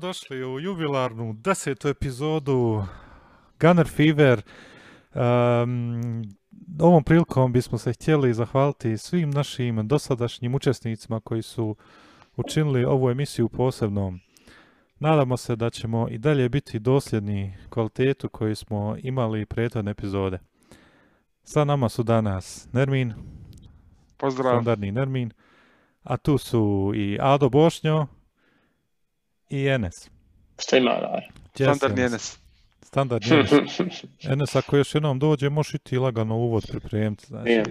Dobrodošli u jubilarnu desetu epizodu Gunner Fever. Um, ovom prilikom bismo se htjeli zahvaliti svim našim dosadašnjim učesnicima koji su učinili ovu emisiju posebnom. Nadamo se da ćemo i dalje biti dosljedni kvalitetu koju smo imali prethodne epizode. Sa nama su danas Nermin, Pozdrav. standardni Nermin, a tu su i Ado Bošnjo i Enes. Šta ima da? Yes, Standardni Enes. Enes. Standardni Enes. Enes, ako još jednom dođe, možeš i ti lagano uvod pripremiti. Znači,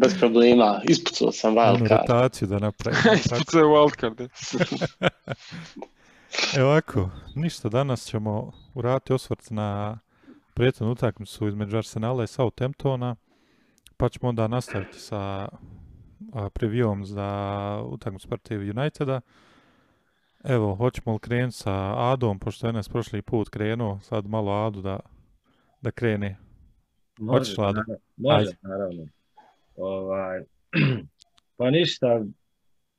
bez problema. Ispucao sam wildcard. rotaciju da napravimo. tako. Ispucao je wildcard. Evo ovako, ništa, danas ćemo uraditi osvrt na prethodnu utakmicu između Arsenala i Southamptona, pa ćemo onda nastaviti sa previewom za utakmicu protiv Uniteda. Evo, hoćemo li krenuti sa Adom, pošto je nas prošli put krenuo, sad malo Adu da, da krene. Hoćeš, Lado? naravno, može, Ajde. naravno. Ovaj, pa ništa,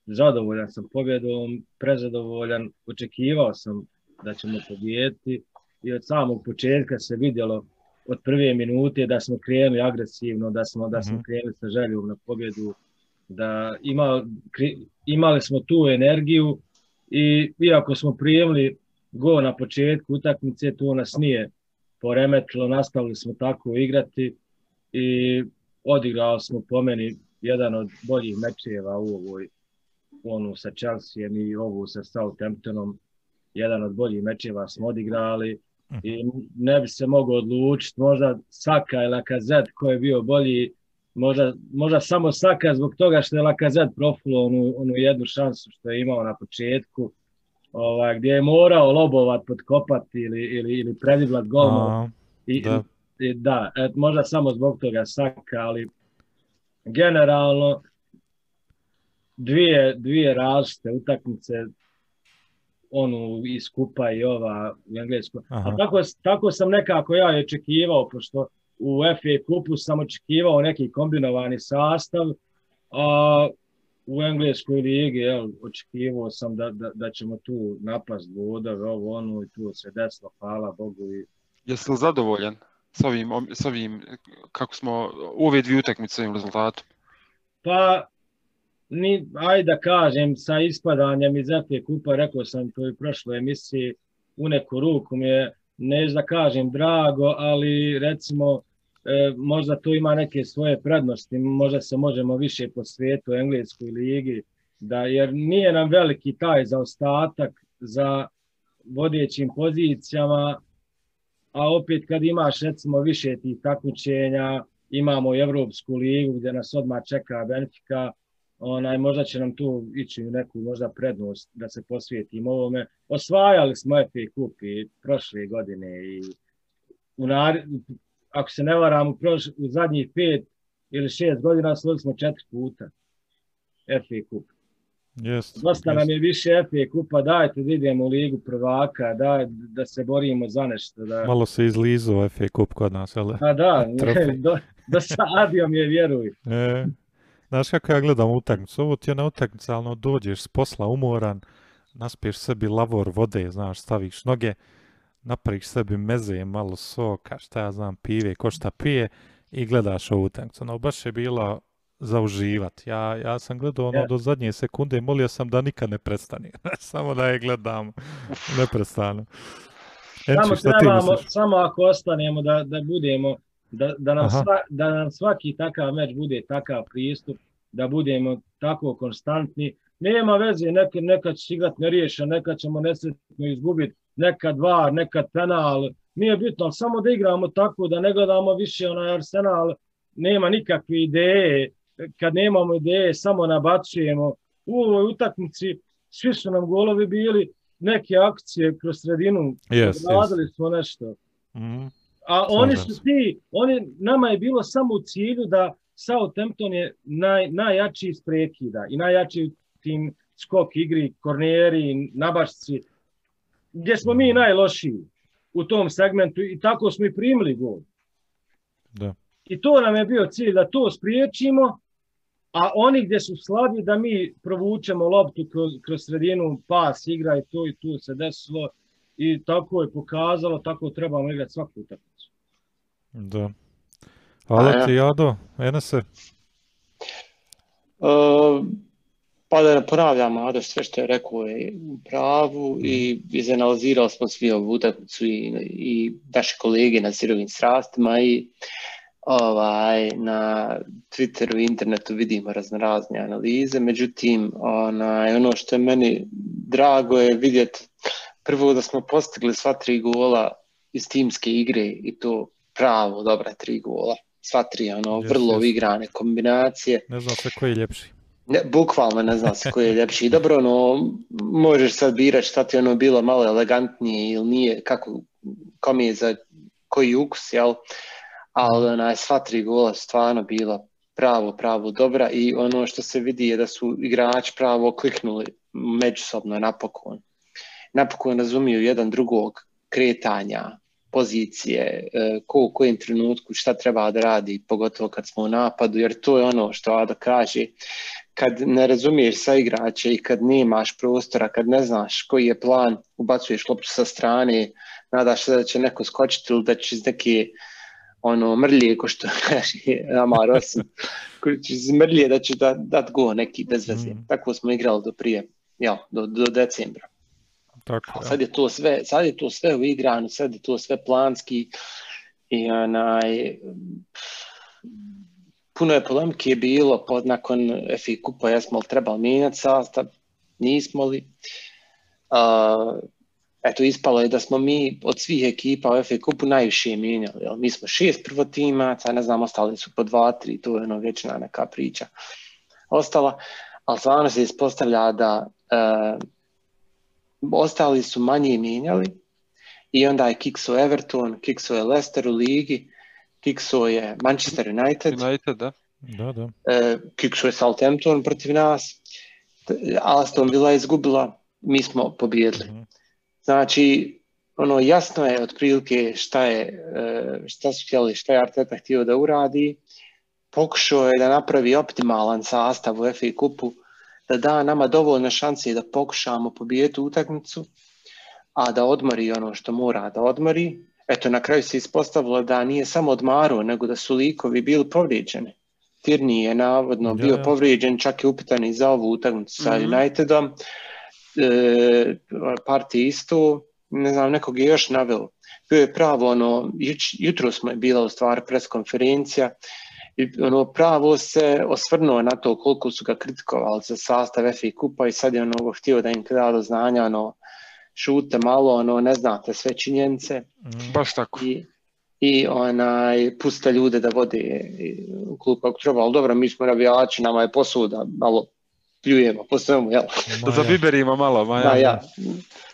zadovoljan sam pobjedom, prezadovoljan, očekivao sam da ćemo pobijediti i od samog početka se vidjelo od prve minute da smo krenuli agresivno, da smo, da smo Mhm. krenuli sa željom na pobjedu, da ima, kri- imali smo tu energiju i iako smo prijemili go na početku utakmice, to nas nije poremetilo, nastavili smo tako igrati i odigrali smo po meni jedan od boljih mečeva u ovoj onu sa Chelseaom i ovu sa Southamptonom. Jedan od boljih mečeva smo odigrali i ne bi se mogao odlučiti. Možda Saka i Lacazette ko je bio bolji, možda, možda samo Saka zbog toga što je Lacazette profulo onu, onu jednu šansu što je imao na početku ovaj, gdje je morao lobovat, podkopati ili, ili, ili prediblat golman. A, I, Da. i, da, et, možda samo zbog toga Saka, ali generalno dvije, dvije različite utakmice onu iz kupa i ova u englesku. Aha. A tako, tako sam nekako ja očekivao, pošto u FA kupu sam očekivao neki kombinovani sastav, a u engleskoj ligi jel, očekivao sam da, da, da ćemo tu napast bodove, ovo ono i tu se desilo, hvala Bogu i Jesi li zadovoljan s ovim, s ovim kako smo u ove dvije utakmice ovim rezultatom? Pa, ni, ajde da kažem, sa ispadanjem iz FA kupa, rekao sam to i u prošloj emisiji, u neku ruku mi je, ne da kažem drago, ali recimo, e, možda to ima neke svoje prednosti, možda se možemo više po svijetu, engleskoj ligi, da, jer nije nam veliki taj zaostatak za vodećim pozicijama, a opet kad imaš recimo više tih takmičenja, imamo i Evropsku ligu gdje nas odmah čeka Benfica, onaj, možda će nam tu ići u neku možda prednost da se posvetimo ovome. Osvajali smo FA Cup i prošle godine i u nar... ako se ne varam u, proš... u zadnjih pet ili šest godina osvojili smo četiri puta FA Cup. Jest, Dosta jest. nam je više FA Kupa, dajte da idemo u ligu prvaka, daj, da se borimo za nešto. Da... Malo se izlizuo FA Cup kod nas, ali... A da, Trofej. do, dosadio mi je, vjeruj. E, znaš kako ja gledam utakmicu, ovo ti je na utakmica, ali ono, dođeš s posla umoran, naspiješ sebi lavor vode, znaš, staviš noge, napraviš sebi meze, malo soka, šta ja znam, pive, ko šta pije i gledaš ovu utakmicu. No, baš je bilo za uživat. Ja, ja sam gledao ono Ja. do zadnje sekunde i molio sam da nikad ne prestane. Samo da je gledam neprestano. Samo Enči, ti trebamo, samo ako ostanemo da, da budemo, da, da, nam sva, da nam svaki takav meč bude takav pristup, da budemo tako konstantni. Nema veze, nekad, nekad će igrat neriješen, nekad ćemo nesretno izgubiti, nekad var, nekad penal, nije bitno, ali samo da igramo tako, da ne gledamo više onaj Arsenal, nema nikakve ideje, kad nemamo ideje, samo nabacujemo. U ovoj utakmici svi su nam golovi bili neke akcije kroz sredinu, Yes, yes. radili smo nešto. Mhm. A oni su ti, oni, nama je bilo samo u cilju da Southampton je naj, najjači iz prekida i najjači u tim skok igri, korneri, nabašci, gdje smo mi najlošiji u tom segmentu i tako smo i primili gol. Da. I to nam je bio cilj, da to spriječimo, a oni gdje su slabi da mi provučemo loptu kroz, kroz sredinu, pas igra i to i tu se desilo i tako je pokazalo, tako trebamo igrati svaku utakmicu. Da. Hvala ti, Jado. Enese? Uh, pa da ne ponavljam, Ado, sve što je rekao je u pravu i izanalizirali smo svi ovu utakmicu i, i naše kolege na sirovim strastima i ovaj, na Twitteru i internetu vidimo raznorazne analize, međutim onaj, ono što je meni drago je vidjeti prvo da smo postigli sva tri gola iz timske igre i to pravo dobra tri gola. Sva tri, ono, Jes, vrlo jes. igrane kombinacije. Ne znam se koji je ljepši. Ne, bukvalno ne zna se koji je ljepši. Dobro, ono, možeš sad birati šta ti je ono bilo malo elegantnije ili nije, kako, kom je za koji ukus, jel? Ali onaj, sva tri gola stvarno bila pravo, pravo dobra i ono što se vidi je da su igrači pravo kliknuli međusobno napokon. Napokon razumiju jedan drugog kretanja, pozicije, e, ko u kojem trenutku šta treba da radi, pogotovo kad smo u napadu, jer to je ono što Ado kaže, kad ne razumiješ sa igrače i kad nemaš prostora, kad ne znaš koji je plan, ubacuješ loptu sa strane, nadaš se da će neko skočiti ili da će iz neke ono mrlje, ko što kaže Amar Osim, iz mrlje da će da, dat go neki bez veze. Mm. Tako smo igrali do prije, ja, do, do decembra. Tako, sad je to sve, sad je to sve uigrano, sad je to sve planski i onaj, puno je polemike bilo pod, nakon FI kupa, jesmo li trebali mijenjati sastav, nismo li. Uh, eto, ispalo je da smo mi od svih ekipa u FA kupu najviše mijenjali. Jel? Mi smo šest prvotimaca, ne znam, ostali su po dva, tri, to je ono vječna neka priča ostala, ali stvarno se ispostavlja da uh, ostali su manje mijenjali i onda je kikso Everton, kikso je Leicester u ligi, kikso je Manchester United, United, da. Da, da. e, kikso je Southampton protiv nas, Aston Villa je izgubila, mi smo pobijedili. Mhm. Znači, ono jasno je otprilike šta je, e, šta su htjeli, šta je Arteta htio da uradi. Pokušao je da napravi optimalan sastav u FA kupu, da da nama dovoljno šanse da pokušamo pobijediti utakmicu, a da odmori ono što mora da odmori. Eto, na kraju se ispostavilo da nije samo odmaruo, nego da su likovi bili povrijeđeni. Tirni je navodno Ja, bio ja. povrijeđen, čak i upitan i za ovu utakmicu sa Mhm. Unitedom. E, Parti isto, ne znam, nekog je još naveo. Bio je pravo, ono, jutro smo je bila u stvari preskonferencija, i ono pravo se osvrnuo na to koliko su ga kritikovali za sastav FA kupa i sad je ono htio da im da do znanja, ono, šute malo, ono, ne znate sve činjenice Mhm. Baš tako. i, i onaj, puste ljude da vode klub kako treba, ali dobro, mi smo navijači, nama je posuda, malo pljujemo po svemu, jel? Da za biberima malo, ma Da, ja. ja.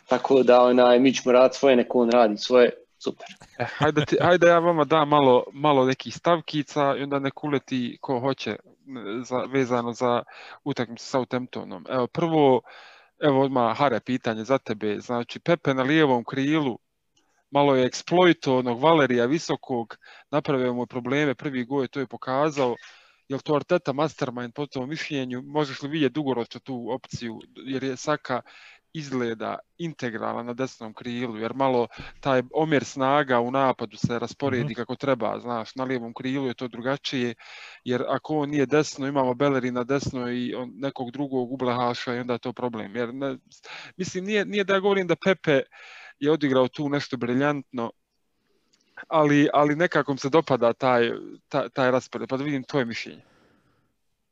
Tako da onaj, mi ćemo raditi svoje, neko on radi svoje, super. E, hajde, ti, hajde ja vama dam malo, malo nekih stavkica i onda nek uleti ko hoće za, vezano za utakmicu sa Southamptonom. Evo prvo, evo odmah Hare pitanje za tebe. Znači Pepe na lijevom krilu malo je eksploito onog Valerija visokog, napravio mu probleme, prvi gol to je pokazao. Je li to Arteta mastermind po tom mišljenju? Možeš li vidjeti dugoročno tu opciju? Jer je Saka izgleda integralan na desnom krilu, jer malo taj omjer snaga u napadu se rasporedi Mhm. kako treba, znaš, na lijevom krilu je to drugačije, jer ako on nije desno, imamo Bellery na desno i on, nekog drugog ublahaša i onda je to problem. Jer ne, mislim, nije, nije da ja govorim da Pepe je odigrao tu nešto briljantno, ali, ali nekako mi se dopada taj, taj, taj raspored, pa da vidim tvoje mišljenje.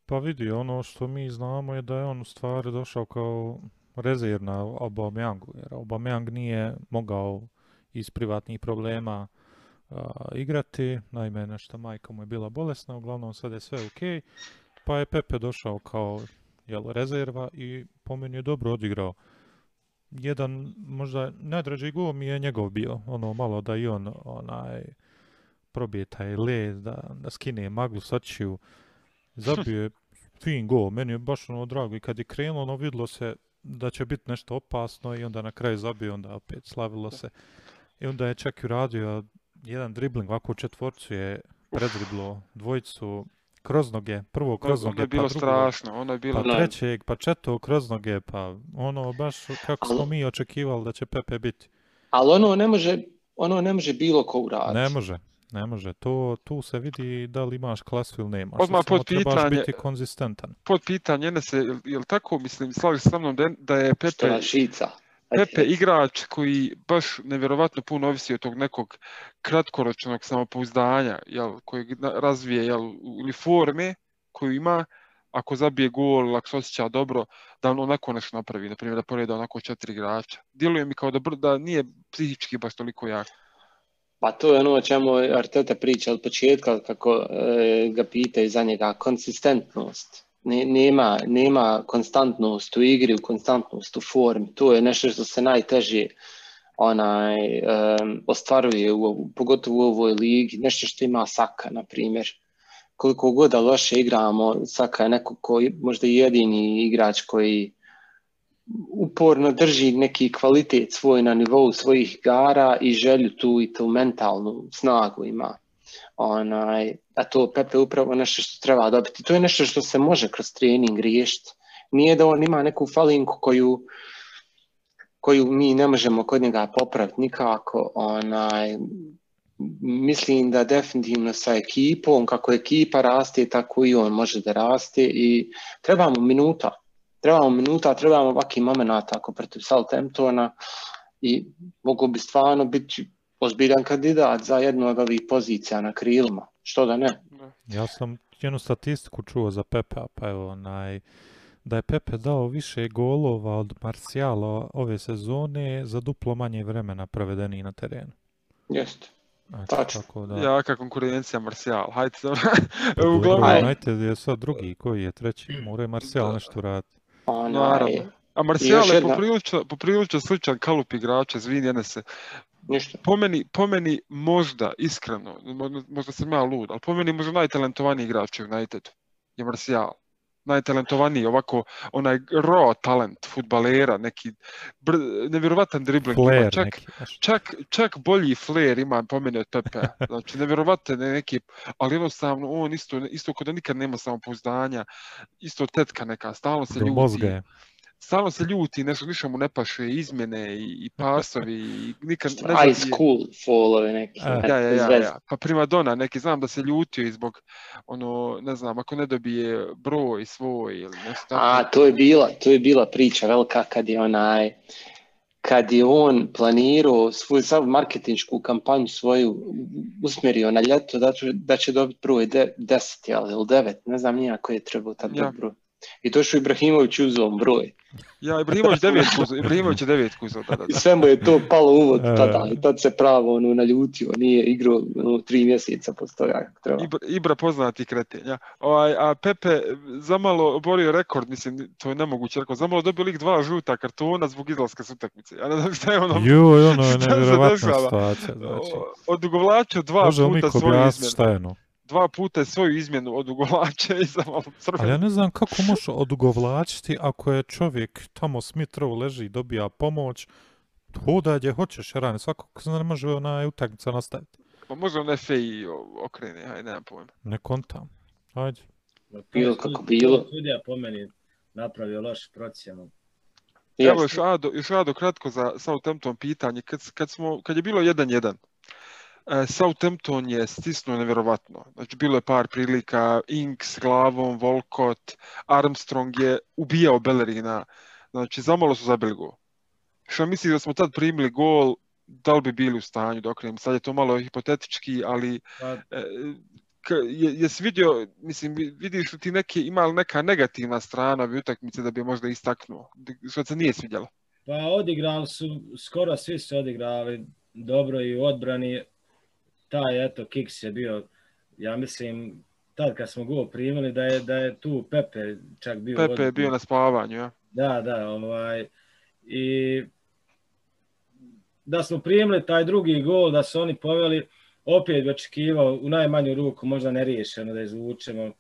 Pa vidi, ono što mi znamo je da je on u stvari došao kao rezerv na Aubameyangu, jer Aubameyang nije mogao iz privatnih problema a, igrati, naime nešto majka mu je bila bolesna, uglavnom sad je sve ok, pa je Pepe došao kao jel, rezerva i po meni je dobro odigrao. Jedan, možda najdraži gol mi je njegov bio, ono malo da i on onaj probije taj led, da, da skine maglu s očiju, zabio je fin gol, meni je baš ono drago i kad je krenulo, ono vidlo se da će biti nešto opasno i onda na kraju zabio, onda opet slavilo se. I onda je čak i uradio jedan dribling, ovako u četvorcu je predriblo dvojicu kroz noge, prvo kroz ono noge, je bilo pa drugo, strašno, ono je bilo... pa trećeg, pa četvrtog kroz noge, pa ono baš kako smo mi očekivali da će Pepe biti. Ali ono ne može, ono ne može bilo ko uraditi. Ne može, ne može. To, tu se vidi da li imaš klasu ili nemaš. Odmah pod trebaš pitanje- biti konzistentan. Pod pitanje, ne se, jel, tako, mislim, slažeš se sa mnom da, je- da je Što Pepe, šica. Pepe igrač koji baš nevjerovatno puno ovisi od tog nekog kratkoročnog samopouzdanja, jel, kojeg razvije, jel, ili forme koju ima, ako zabije gol, ako se osjeća dobro, da on onako nešto napravi, na primjer da poreda onako četiri igrača. Djeluje mi kao da, br- da nije psihički baš toliko jak. Pa to je ono o čemu Arteta priča od početka kako e, ga pitaju za njega, konsistentnost. Ne- Nema, nema konstantnost u igri, konstantnost u formi. To je nešto što se najteže onaj, em, ostvaruje, u, pogotovo u ovoj ligi. Nešto što ima Saka, na primjer. Koliko god da loše igramo, Saka je neko koji možda jedini igrač koji uporno drži neki kvalitet svoj na nivou svojih igara i želju tu i tu mentalnu snagu ima. Onaj, a to Pepe upravo nešto što treba dobiti. To je nešto što se može kroz trening riješiti. Nije da on ima neku falinku koju, koju mi ne možemo kod njega popraviti nikako. Onaj, mislim da definitivno sa ekipom, kako ekipa raste, tako i on može da raste i trebamo minuta. Trebamo minuta, trebamo ovakvih momenata ako protiv Southamptona i mogu bi stvarno biti ozbiljan kandidat za jednu od ovih pozicija na krilima. Što da ne? Ja sam jednu statistiku čuo za Pepe, pa evo, onaj, da je Pepe dao više golova od Marcijala ove sezone za duplo manje vremena provedeni na terenu. Jeste. Eto, Tačno. tako da... Jaka konkurencija Marcijal. Hajde, dobro. Uglavnom, Ajde. United je sad drugi, koji je treći, mora je Marcijal nešto raditi. Onaj. A još je jedna- poprilično, poprilično sličan kalup igrača, izvini Enese. ništa. Po meni, po meni možda, iskreno, mo- možda sam ja lud, ali po meni možda najtalentovaniji igrač u Unitedu je Marcijal. Najtalentovaniji, ovako, onaj raw talent futbalera, neki br- nevjerovatan dribling Flair čak, neki. čak, čak bolji flair ima po meni od Pepe. Znači, nevjerovatan je neki, ali jednostavno on isto, isto kod nikad nema samopouzdanja, isto tetka neka, stalno se Do ljuti mozga je. Stalno se ljuti, nešto ništa mu ne paše, izmjene i, i pasovi, i nikad ne Ice zabije. cool fallove neki. A. Ja, ja, ja, ja. Pa primadona, neki znam da se ljutio i zbog, ono, ne znam, ako ne dobije broj svoj ili nešto tako. A, to je bila, to je bila priča velika kad je onaj, kad je on planirao svoju sav marketinšku kampanju svoju usmjerio na ljeto da, će- da će dobiti broj de, 10 jel, ili 9, ne znam nijako je trebao tad Ja. broj. I to što je Ibrahimović uzeo broj. Ja, Ibrahimović devetku, uzeo, Ibrahimović je devetku uzeo, da, da, I da. sve mu je to palo u uvod E. tada. I tad se pravo ono, naljutio. Nije igrao ono, tri mjeseca posto toga kako treba. Ibra, Ibra poznati kreten, ja. Ovaj, a Pepe zamalo oborio rekord, mislim, to je nemoguće rekao, zamalo dobio lik dva žuta kartona zbog izlaska s utakmice. Ja ne znam šta je ono, Joj, ono je nevjerovatna situacija. Znači, odugovlačio dva može puta svoju izmjenu. šta je ono? Dva puta svoju izmjenu odugovlačio i zamalo crveno. Ali ja ne znam kako može odugovlačiti ako je čovjek tamo Smith Rowe leži i dobija pomoć, hoda gdje hoćeš, rane, svakako se ne može onaj utakmica nastaviti. Pa možda on FA i o- okrene, aj nemam pojma. Ne kontam. Ajde. Bilo kako bilo. Sudija po meni napravio lošu procjenu. Evo još Ado, još Ado kratko za Southampton pitanje. Kad, kad, smo, kad je bilo 1-1, e, Southampton je stisnuo nevjerovatno. Znači bilo je par prilika, Inks s glavom, Volcott, Armstrong je ubijao Bellerina. Znači zamalo su zabili gol. Što misliš da smo tad primili gol, da li bi bili u stanju da okrenemo? Sad je to malo hipotetički, ali Pa, e, k- je, jesi vidio, mislim, vi- vidiš li ti neke, ima li neka negativna strana ove utakmice da bi možda istaknuo? Što se nije svidjelo? pa odigrali su, skoro svi su odigrali dobro i u odbrani. Taj, eto, Kiks je bio, ja mislim, tad kad smo gol primili, da je, da je tu Pepe čak bio. Pepe je bio na spavanju, ja. Da, da, ovaj, i da smo primili taj drugi gol, da su oni poveli, opet bi očekivao u najmanju ruku, možda ne riješeno da izvučemo,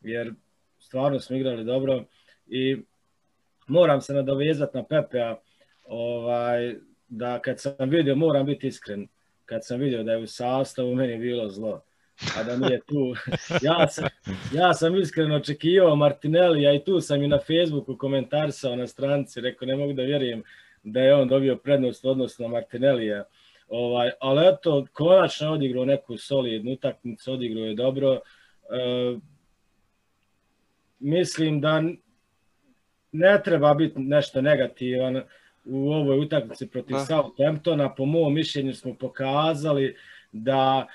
jer stvarno smo igrali dobro i moram se nadovezati na Pepea, ovaj, da kad sam vidio, moram biti iskren, kad sam vidio da je u sastavu, meni je bilo zlo. a da nije tu. Ja sam, ja sam iskreno očekivao Martinelli, a i tu sam i na Facebooku komentarisao na stranci, rekao ne mogu da vjerujem da je on dobio prednost odnosno Martinellija. Ovaj, ali eto, konačno odigrao neku solidnu utakmicu, odigrao je dobro. E, mislim da ne treba biti nešto negativan u ovoj utakmici protiv. Southamptona. Po mom mišljenju smo pokazali da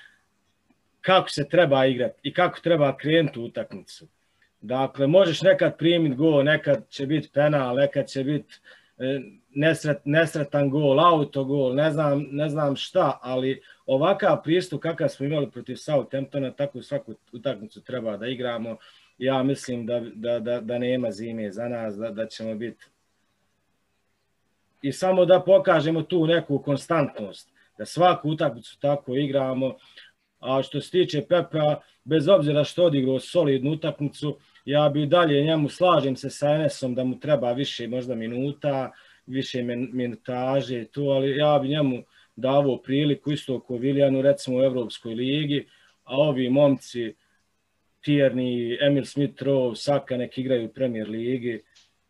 kako se treba igrati i kako treba krenuti u utakmicu. Dakle, možeš nekad primiti gol, nekad će biti penal, nekad će biti e, nesret, nesretan gol, autogol, ne znam, ne znam šta, ali ovakav pristup kakav smo imali protiv Southamptona, tako svaku utakmicu treba da igramo. Ja mislim da, da, da, da nema zime za nas, da, da ćemo biti i samo da pokažemo tu neku konstantnost, da svaku utakmicu tako igramo, a što se tiče Pepa, bez obzira što odigrao solidnu utakmicu, ja bi dalje njemu slažem se sa Enesom da mu treba više možda minuta, više minutaže i to, ali ja bi njemu davo priliku isto ko Vilijanu recimo u Evropskoj ligi, a ovi momci Tierney, Emil Smith-Rowe, Saka nek igraju u Premier ligi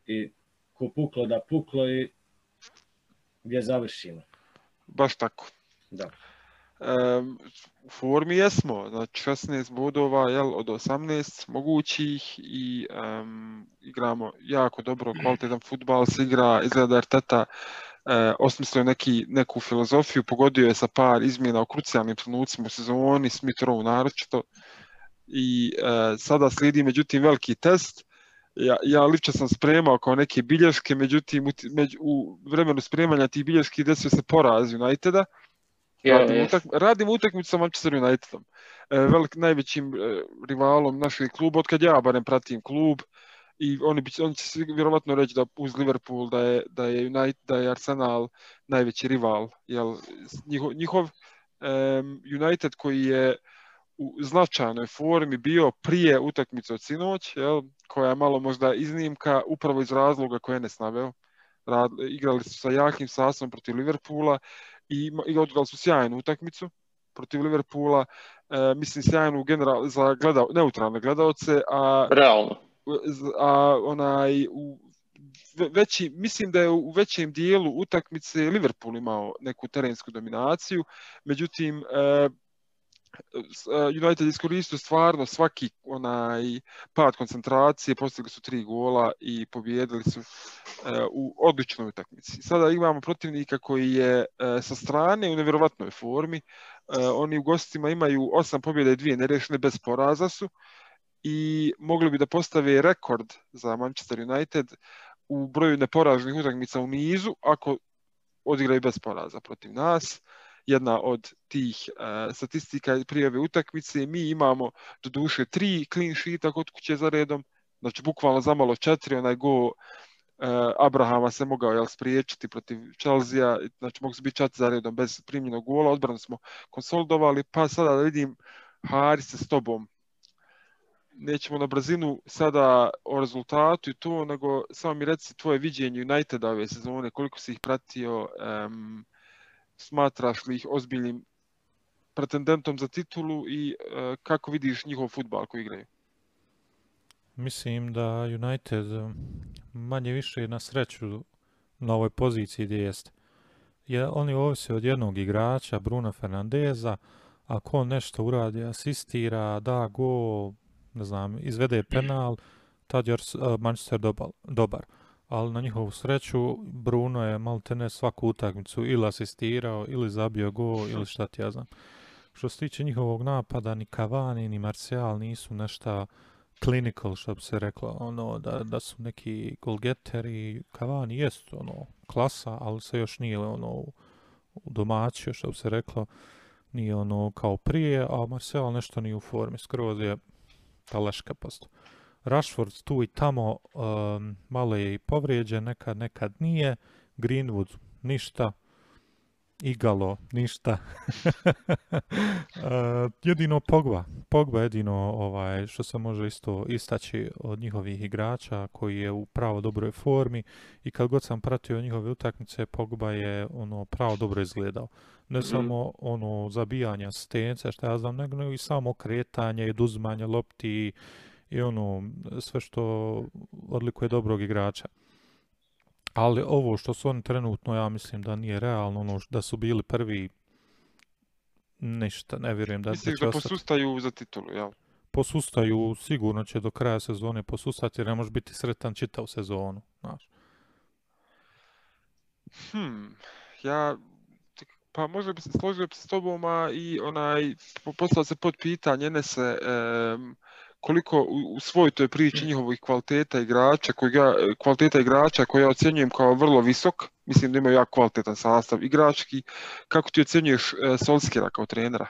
i ko puklo da puklo i gdje završimo. Baš tako. Da. Um, u formi jesmo, znači 16 bodova jel, od 18 mogućih i um, igramo jako dobro, kvalitetan futbal se igra, izgleda Arteta e, osmislio neki, neku filozofiju, pogodio je sa par izmjena u krucijalnim trenucima u sezoni, Smith Rowe naročito i e, sada slijedi međutim veliki test ja, ja lično sam spremao kao neke bilješke, međutim u, među, u vremenu spremanja tih bilješki desio se poraz Uniteda. Radim, utak, radim utakmicu sa Manchester Unitedom, e, velik, najvećim e, rivalom našeg kluba, od kad ja barem pratim klub, i oni, bi, oni će svi vjerovatno reći da uz Liverpool da je, da je, United, da je Arsenal najveći rival. Jel, njihov, njihov um, United koji je u značajnoj formi bio prije utakmice od sinoć, jel, koja je malo možda iznimka upravo iz razloga koje ne snaveo. Rad, igrali su sa jakim sasom protiv Liverpoola i, i odigrali su sjajnu utakmicu protiv Liverpoola, e, mislim sjajnu general, za gledao, neutralne gledaoce, a, Realno. a onaj, u veći, mislim da je u većem dijelu utakmice Liverpool imao neku terensku dominaciju, međutim e, United iskoristio stvarno svaki onaj pad koncentracije, postigli su tri gola i pobijedili su uh, u odličnoj utakmici. Sada imamo protivnika koji je uh, sa strane u nevjerovatnoj formi. Oni u gostima imaju osam pobjeda i dvije nerešene bez poraza su i mogli bi da postave rekord za Manchester United u broju neporaženih utakmica u nizu ako odigraju bez poraza protiv nas. Jedna od tih uh, statistika prije ove utakmice. Mi imamo do duše tri clean sheeta kod kuće za redom, znači bukvalno za malo četiri, onaj go uh, Abrahama se mogao jel, spriječiti protiv Chelsea, znači mogu se biti četiri za redom bez primljenog gola, odbranu smo konsolidovali, pa sada da vidim Haris se s tobom nećemo na brzinu sada o rezultatu i to, nego samo mi reci tvoje viđenje Uniteda ove sezone, koliko si ih pratio, um, smatraš li ih ozbiljnim pretendentom za titulu i uh, kako vidiš njihov futbal koji igraju? Mislim da United manje više na sreću na ovoj poziciji gdje jeste. Je, oni ovise od jednog igrača, Bruno Fernandeza, ako on nešto uradi, asistira, da go, ne znam, izvede penal, tad je Manchester dobar. Ali na njihovu sreću Bruno je maltene svaku utakmicu ili asistirao ili zabio gol ili šta ti ja znam. Što se tiče njihovog napada, ni Cavani ni Martial nisu nešto clinical, što bi se reklo, ono, da, da su neki golgeteri, Cavani jest ono, klasa, ali se još nije ono, u domaću, što bi se reklo, nije ono kao prije, a Martial nešto nije u formi, skroz je taleška posto. Rashford tu i tamo um, malo je i povrijeđen, nekad, nekad nije. Greenwood ništa. igalo, ništa. Uh, jedino Pogba. Pogba jedino ovaj, što se može isto istaći od njihovih igrača koji je u pravo dobroj formi i kad god sam pratio njihove utakmice Pogba je ono pravo dobro izgledao. Ne Mhm. samo ono zabijanje stence, što ja znam, nego i samo kretanje i oduzimanje lopti i ono sve što odlikuje dobrog igrača. Ali ovo što su oni trenutno, ja mislim da nije realno, ono da su bili prvi, ništa, ne vjerujem da, da Misliš da ostati. posustaju za titulu, jel? Posustaju, sigurno će do kraja sezone posustati jer ne može biti sretan čitav sezonu, znaš. Hmm, ja, pa možda bi se složio s tobom, a i onaj, po- poslao se pod pitanje, ne se, em, koliko u, u svoj toj priči njihovih kvaliteta igrača, koji ja, kvaliteta igrača koje ja ocjenjujem kao vrlo visok, mislim da imaju jako kvalitetan sastav igrački, kako ti ocjenjuješ e, Solskjera kao trenera?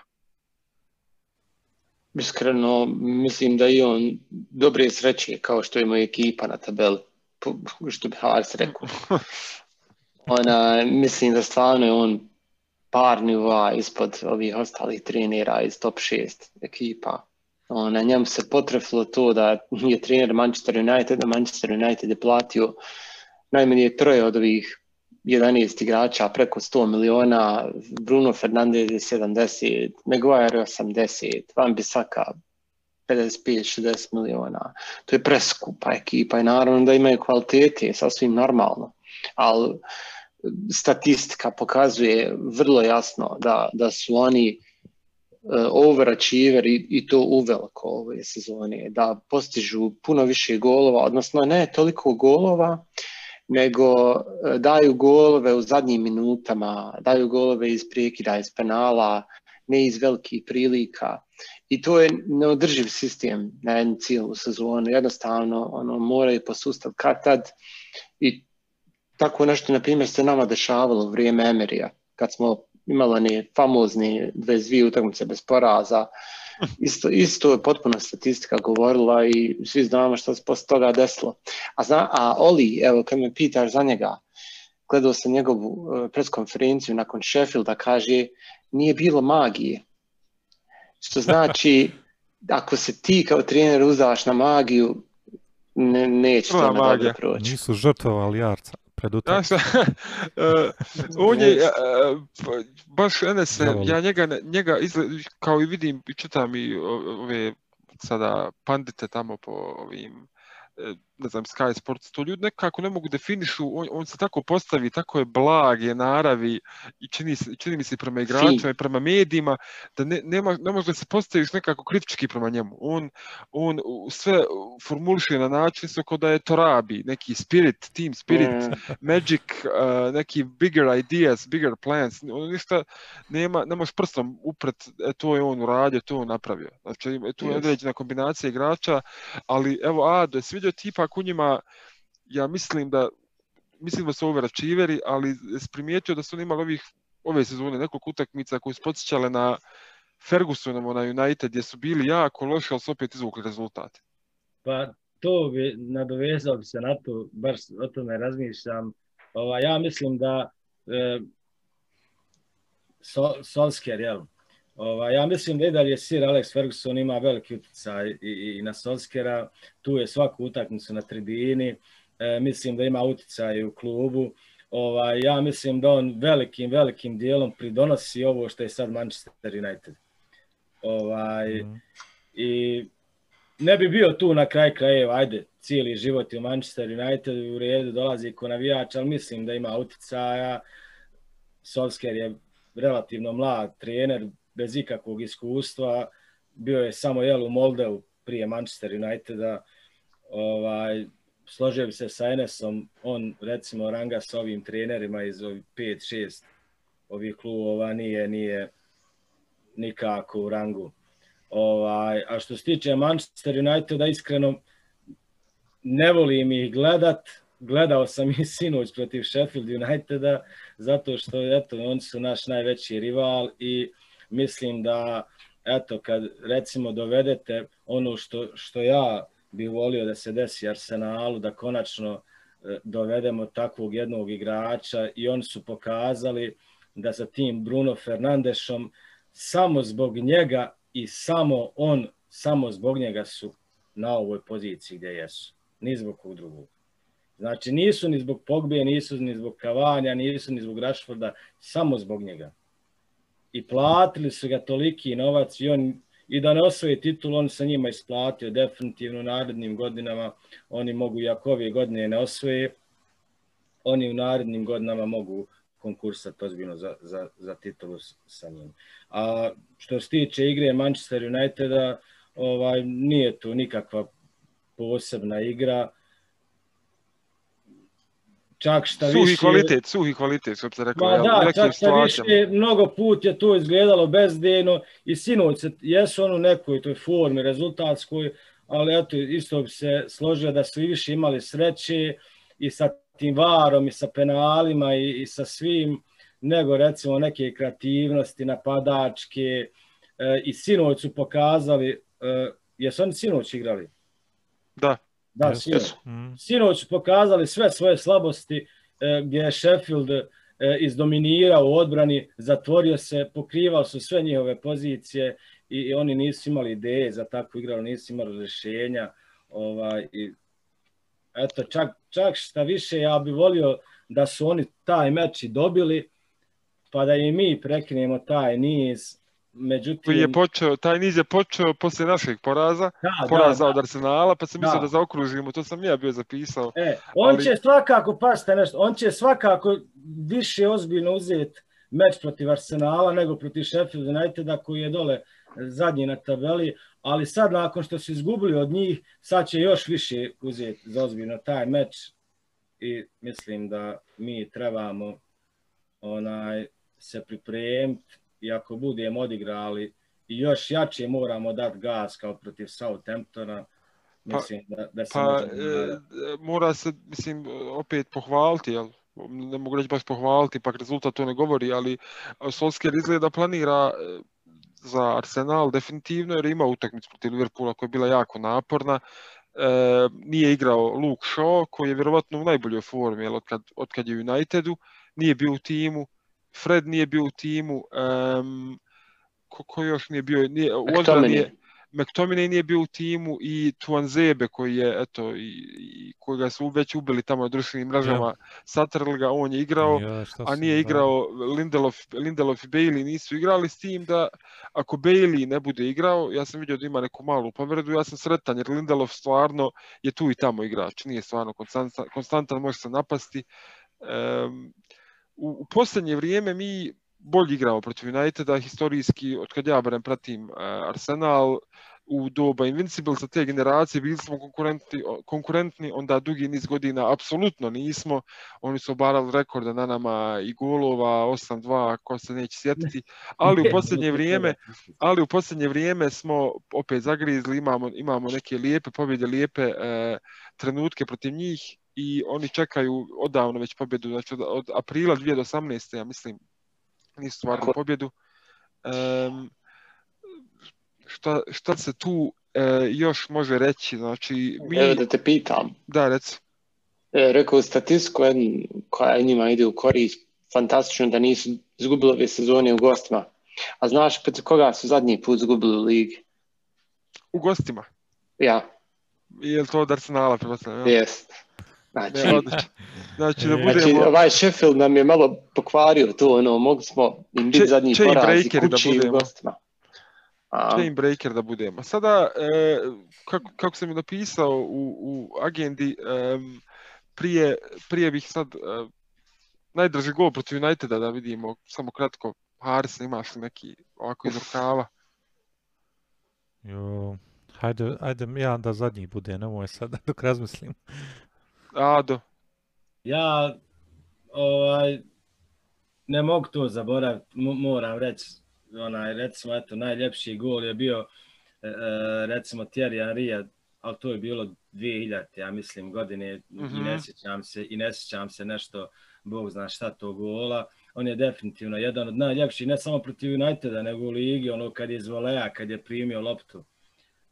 Iskreno, mislim da i on dobre sreće kao što ima ekipa na tabeli, što bi Hars rekao. Ona, mislim da stvarno je on par nivoa ispod ovih ostalih trenera iz top 6 ekipa. Ona, njemu se potrefilo to da je trener Manchester United, da Manchester United je platio najmanje troje od ovih 11 igrača preko 100 miliona, Bruno Fernandes je 70, Maguire 80, Van Bissaka 55-60 miliona. To je preskupa ekipa i naravno da imaju kvalitete, sasvim normalno. Ali statistika pokazuje vrlo jasno da, da su oni overachiever i, i to uveliko ove sezone, da postižu puno više golova, odnosno ne toliko golova, nego uh, daju golove u zadnjim minutama, daju golove iz prekida, iz penala, ne iz velikih prilika. I to je neodrživ sistem na jednu cijelu sezonu. Jednostavno ono, moraju posustati kad tad i tako nešto, na primjer, se nama dešavalo u vrijeme Emerija, kad smo imali one famozne 22 utakmice bez poraza. Isto, isto je potpuno statistika govorila i svi znamo što se posle toga desilo. A, zna, a Oli, evo kad me pitaš za njega, gledao sam njegovu uh, preskonferenciju nakon Sheffielda, kaže nije bilo magije. Što znači, ako se ti kao trener uzdaš na magiju, ne, neće to magija. proći. Nisu žrtvovali Jarca pred Znaš utakmicom. e, on je, pa, baš Zavoli. ja njega, njega izgled, kao i vidim i čitam i ove sada pandite tamo po ovim e, ne znam, Sky Sports, to ljudi nekako ne mogu definišu, on, on se tako postavi, tako je blag, je naravi i čini, čini mi se prema igračima i prema medijima, da ne, nema, ne može da se postaviš nekako kritički prema njemu. On, on sve formuliše na način sve kao da je to rabi, neki spirit, team spirit, Mm. magic, uh, neki bigger ideas, bigger plans, ono ništa nema, ne možeš prstom upret, e, to je on uradio, to je on napravio. Znači, tu je Yes. određena kombinacija igrača, ali evo, Ado je sviđao ti ipak u njima, ja mislim da mislim da su overachieveri, ali primijetio da su oni imali ovih, ove sezone nekoliko utakmica koje su podsjećale na Fergusonovo na United, gdje su bili jako loši, ali su opet izvukli rezultat. Pa to bi nadovezao bi se na to, baš o tome razmišljam. Ova, ja mislim da e, so, Solskjaer, jel? Ova, ja mislim da i dalje Sir Alex Ferguson ima veliki utjecaj i, i, i na Solskjera. Tu je svaku utakmicu na tribini. E, mislim da ima utjecaj u klubu. Ova, ja mislim da on velikim, velikim dijelom pridonosi ovo što je sad Manchester United. Ovaj, Mhm. I ne bi bio tu na kraj krajeva, ajde, cijeli život je u Manchester United u redu, dolazi ko navijač, ali mislim da ima uticaja. Solskjaer je relativno mlad trener, bez ikakvog iskustva, bio je samo jel u Moldeu prije Manchester Uniteda, ovaj, složio bi se sa Enesom, on recimo ranga sa ovim trenerima iz 5-6 ovih klubova nije, nije nikako u rangu. Ovaj, a što se tiče Manchester Uniteda, iskreno ne volim ih gledat. Gledao sam i sinoć protiv Sheffield Uniteda, zato što eto, oni su naš najveći rival i mislim da eto, kad recimo dovedete ono što, što ja bih volio da se desi Arsenalu, da konačno e, dovedemo takvog jednog igrača i oni su pokazali da sa tim Bruno Fernandešom samo zbog njega i samo on, samo zbog njega su na ovoj poziciji gdje jesu. Ni zbog kog drugog. Znači nisu ni zbog Pogbe, nisu ni zbog Kavanja, nisu ni zbog Rashforda, samo zbog njega. I platili su ga toliki novac i on i da ne osvoji titul, on sa njima isplatio definitivno u narednim godinama. Oni mogu, i ako ove godine ne osvoje, oni u narednim godinama mogu konkursati ozbiljno za, za, za titulu sa njim. A što se tiče igre Manchester Uniteda, ovaj, nije tu nikakva posebna igra. Čak šta suhi više... kvalitet, suhi kvalitet, što se rekao. Ma ja, da, čak šta više, mnogo put je to izgledalo bezdejno i sinoć se, jesu ono nekoj toj formi rezultatskoj, ali eto, isto bi se složio da su i više imali sreće i sa tim varom i sa penalima i, i sa svim, nego recimo neke kreativnosti, napadačke e, i sinoć su pokazali, e, jesu oni sinoć igrali? Da. Da, yes. sinoć. Mm. Sinoć su pokazali sve svoje slabosti e, gdje je Sheffield e, izdominirao u odbrani, zatvorio se, pokrivao su sve njihove pozicije i, i oni nisu imali ideje za takvu igru, nisu imali rješenja. Ovaj, i, eto, čak, čak šta više, ja bih volio da su oni taj meč i dobili, pa da i mi prekinemo taj niz, Međutim, koji je počeo, taj niz je počeo posle našeg poraza, da, poraza da, od Arsenala, pa sam mislio da. da zaokružimo, to sam ja bio zapisao. E, on ali... će svakako, pasite nešto, on će svakako više ozbiljno uzeti meč protiv Arsenala nego protiv Sheffield Uniteda koji je dole zadnji na tabeli, ali sad nakon što su izgubili od njih, sad će još više uzeti za ozbiljno taj meč i mislim da mi trebamo onaj se pripremiti i ako budemo odigrali i još jače moramo dati gas kao protiv Southamptona, mislim pa, da, da se pa, e, mora se, mislim, opet pohvaliti, jel? ne mogu reći baš pohvaliti, pak rezultat to ne govori, ali Solskjaer izgleda planira e, za Arsenal definitivno, jer ima utakmicu protiv Liverpoola koja je bila jako naporna, e, nije igrao Luke Shaw, koji je vjerovatno u najboljoj formi, jel, od, kad, od kad je Unitedu, nije bio u timu, Fred nije bio u timu, um, ko, ko još nije bio, nije, u odbrani McTominay nije bio u timu i Tuanzebe koji je, eto, i, i koga su već ubili tamo na društvenim mrežama, ja. satrli ga, on je igrao, ja, a nije igrao, Lindelof, Lindelof i Bailey nisu igrali s tim da ako Bailey ne bude igrao, ja sam vidio da ima neku malu povredu, ja sam sretan jer Lindelof stvarno je tu i tamo igrač, nije stvarno konstantan, konstantan može se napasti. Um, u, u posljednje vrijeme mi bolje igramo protiv Uniteda, historijski, od kad ja barem pratim uh, Arsenal, u doba Invincible sa te generacije bili smo konkurentni, konkurentni, onda dugi niz godina apsolutno nismo. Oni su obarali rekorda na nama i golova 8-2, ko se neće sjetiti, ali u posljednje vrijeme, ali u posljednje vrijeme smo opet zagrizli, imamo, imamo neke lijepe pobjede, lijepe uh, trenutke protiv njih i oni čekaju odavno već pobjedu, znači od, od aprila 2018. ja mislim, nisu stvarno pobjedu. Um, šta, šta se tu e, još može reći? Znači, mi... Evo da te pitam. Da, reci. E, rekao statistiku koja njima ide u korist, fantastično da nisu izgubili ove sezone u gostima. A znaš pred koga su zadnji put izgubili u ligi? U gostima? Ja. Je li to od Arsenala? Jest. Znači, znači, da budemo... znači, ovaj Sheffield nam je malo pokvario to, ono, mogli smo im biti zadnji poraz i kući da u gostima. Chain breaker da budemo. Sada, e, kako, kako sam je napisao u, u agendi, e, prije, prije bih sad e, najdraži gol protiv Uniteda da vidimo, samo kratko, Haris, imaš li neki ovako iz rukava? Jo, hajde, ajde ja da zadnji bude, nemoj sad dok razmislim. Ado. Ja ovaj, ne mogu to zaboraviti, moram reći, onaj, recimo, eto, najljepši gol je bio, e, e recimo, Thierry Henry, ali to je bilo 2000, ja mislim, godine, mm -hmm. i ne mhm. sjećam se, i ne sjećam se nešto, Bog zna šta to gola. On je definitivno jedan od najljepših, ne samo protiv Uniteda, nego u ligi, ono kad je iz voleja, kad je primio loptu.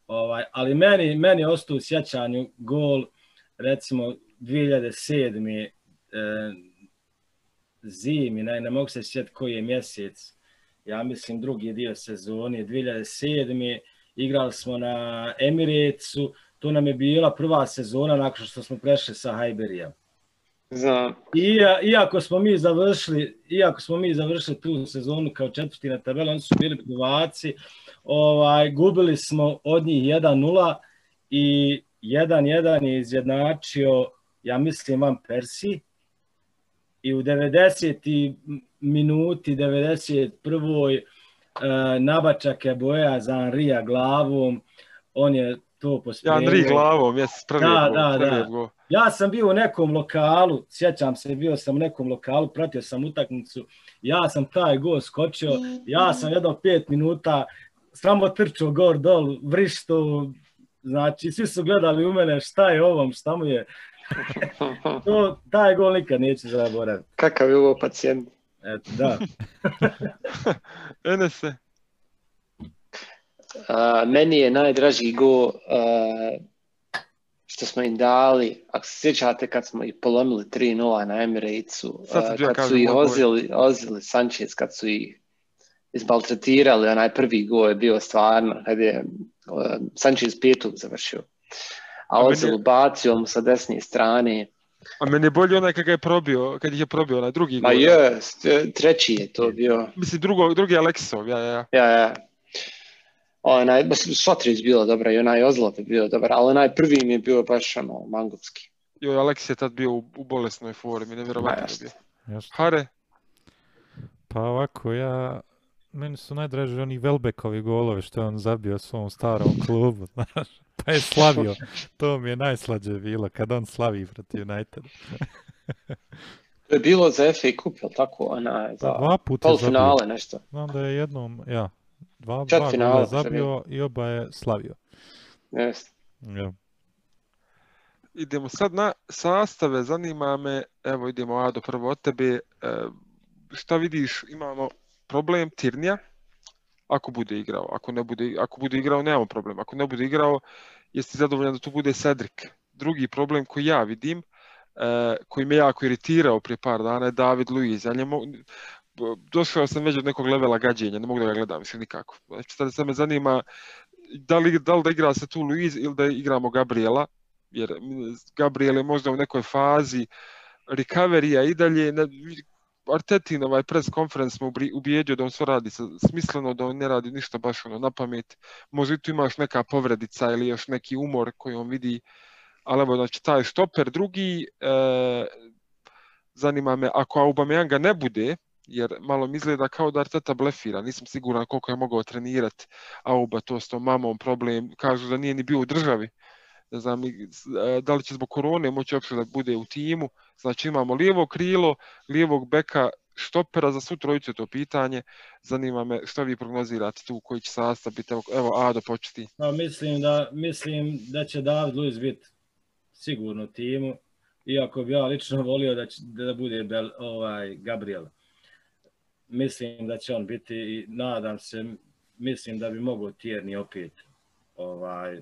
Ovaj, ali meni, meni ostao u sjećanju gol, recimo, 2007. E, zimi, ne, ne mogu se sjetiti koji je mjesec, ja mislim drugi dio sezoni, 2007. Igrali smo na Emirecu, to nam je bila prva sezona nakon što smo prešli sa Hajberijom. Znam. I, iako smo mi završili, iako smo mi završili tu sezonu kao četvrti na tabeli, oni su bili prvaci, ovaj, gubili smo od njih 1-0 i 1-1 je izjednačio, ja mislim, Van Persi. I u 90. minuti, 91. Uh, nabačak je boja za Anrija glavom, on je to pospremio. Ja, Anri glavom, jes, prvi da, go, da, prvi da. Go. Ja sam bio u nekom lokalu, sjećam se, bio sam u nekom lokalu, pratio sam utakmicu, ja sam taj go skočio, ja sam jedno pet minuta samo trčao gor dol, vrišto, znači svi su gledali u mene šta je ovom, šta mu je. To, taj gol nikad neće zaboraviti. Kakav je ovo pacijent? Eto, da. Enese. Uh, meni je najdraži go uh, što smo im dali, ako se sjećate kad smo ih polomili 3-0 na Emiratesu, uh, kad su ih ozili, ozili Sanchez, kad su ih izbaltretirali, onaj prvi go je bio stvarno, kad je uh, Sanchez petog završio. A Ozil bacio mu sa desne strane. A meni je bolje onaj kad ga je probio, kad ih je probio onaj drugi go. Ma je, treći je to bio. Mislim, drugo, drugi je Aleksov, ja, ja. Ja, ja. Onaj, Sotrić bilo dobro i onaj Ozlov je bio dobar, ali onaj prvi mi je bio baš ono, mangovski. Joj, Aleks je tad bio u, u bolesnoj formi, nevjerovatno je bio. Hare? Pa ovako, ja meni su najdraži oni Velbekovi golovi što je on zabio svom starom klubu, znaš. Pa je slavio. To mi je najslađe bilo kad on slavi protiv United. to je bilo za FA Cup, je tako? Ona, za dva puta polufinale nešto. Znam da je jednom, ja, dva, Čet dva finale zabio i oba je slavio. Yes. Ja. Idemo sad na sastave, zanima me, evo idemo Ado prvo od tebe, e, šta vidiš, imamo problem Tirnija, ako bude igrao. Ako, ne bude, ako bude igrao, nemamo problem. Ako ne bude igrao, jeste zadovoljan da tu bude Cedric. Drugi problem koji ja vidim, e, koji me jako iritirao prije par dana je David Luiz. Ja njemu, došao sam već od nekog levela gađenja, ne mogu da ga gledam, mislim nikako. Znači, sad me zanima da li, da li da igra se tu Luiz ili da igramo Gabriela, jer Gabriel je možda u nekoj fazi recovery i dalje, Artetin ovaj press conference mu ubijedio da on sve radi smisleno, da on ne radi ništa baš ono na pamet. Možda tu imaš neka povredica ili još neki umor koji on vidi, ali evo znači taj štoper drugi, e, zanima me ako Aubameyanga ne bude, jer malo mi izgleda kao da Arteta blefira, nisam siguran koliko je mogao trenirati Auba, to s tom mamom problem, kažu da nije ni bio u državi, ne znam e, da li će zbog korone moći uopšte da bude u timu, znači imamo lijevo krilo, lijevog beka, štopera za svu trojicu to pitanje, zanima me što vi prognozirate tu, koji će sastav biti, evo, Ado početi. Pa mislim da, mislim da će David Luiz biti sigurno timu, iako bi ja lično volio da, će, da bude Bel, ovaj, Gabriel. Mislim da će on biti i nadam se, mislim da bi mogao Tjerni opet ovaj,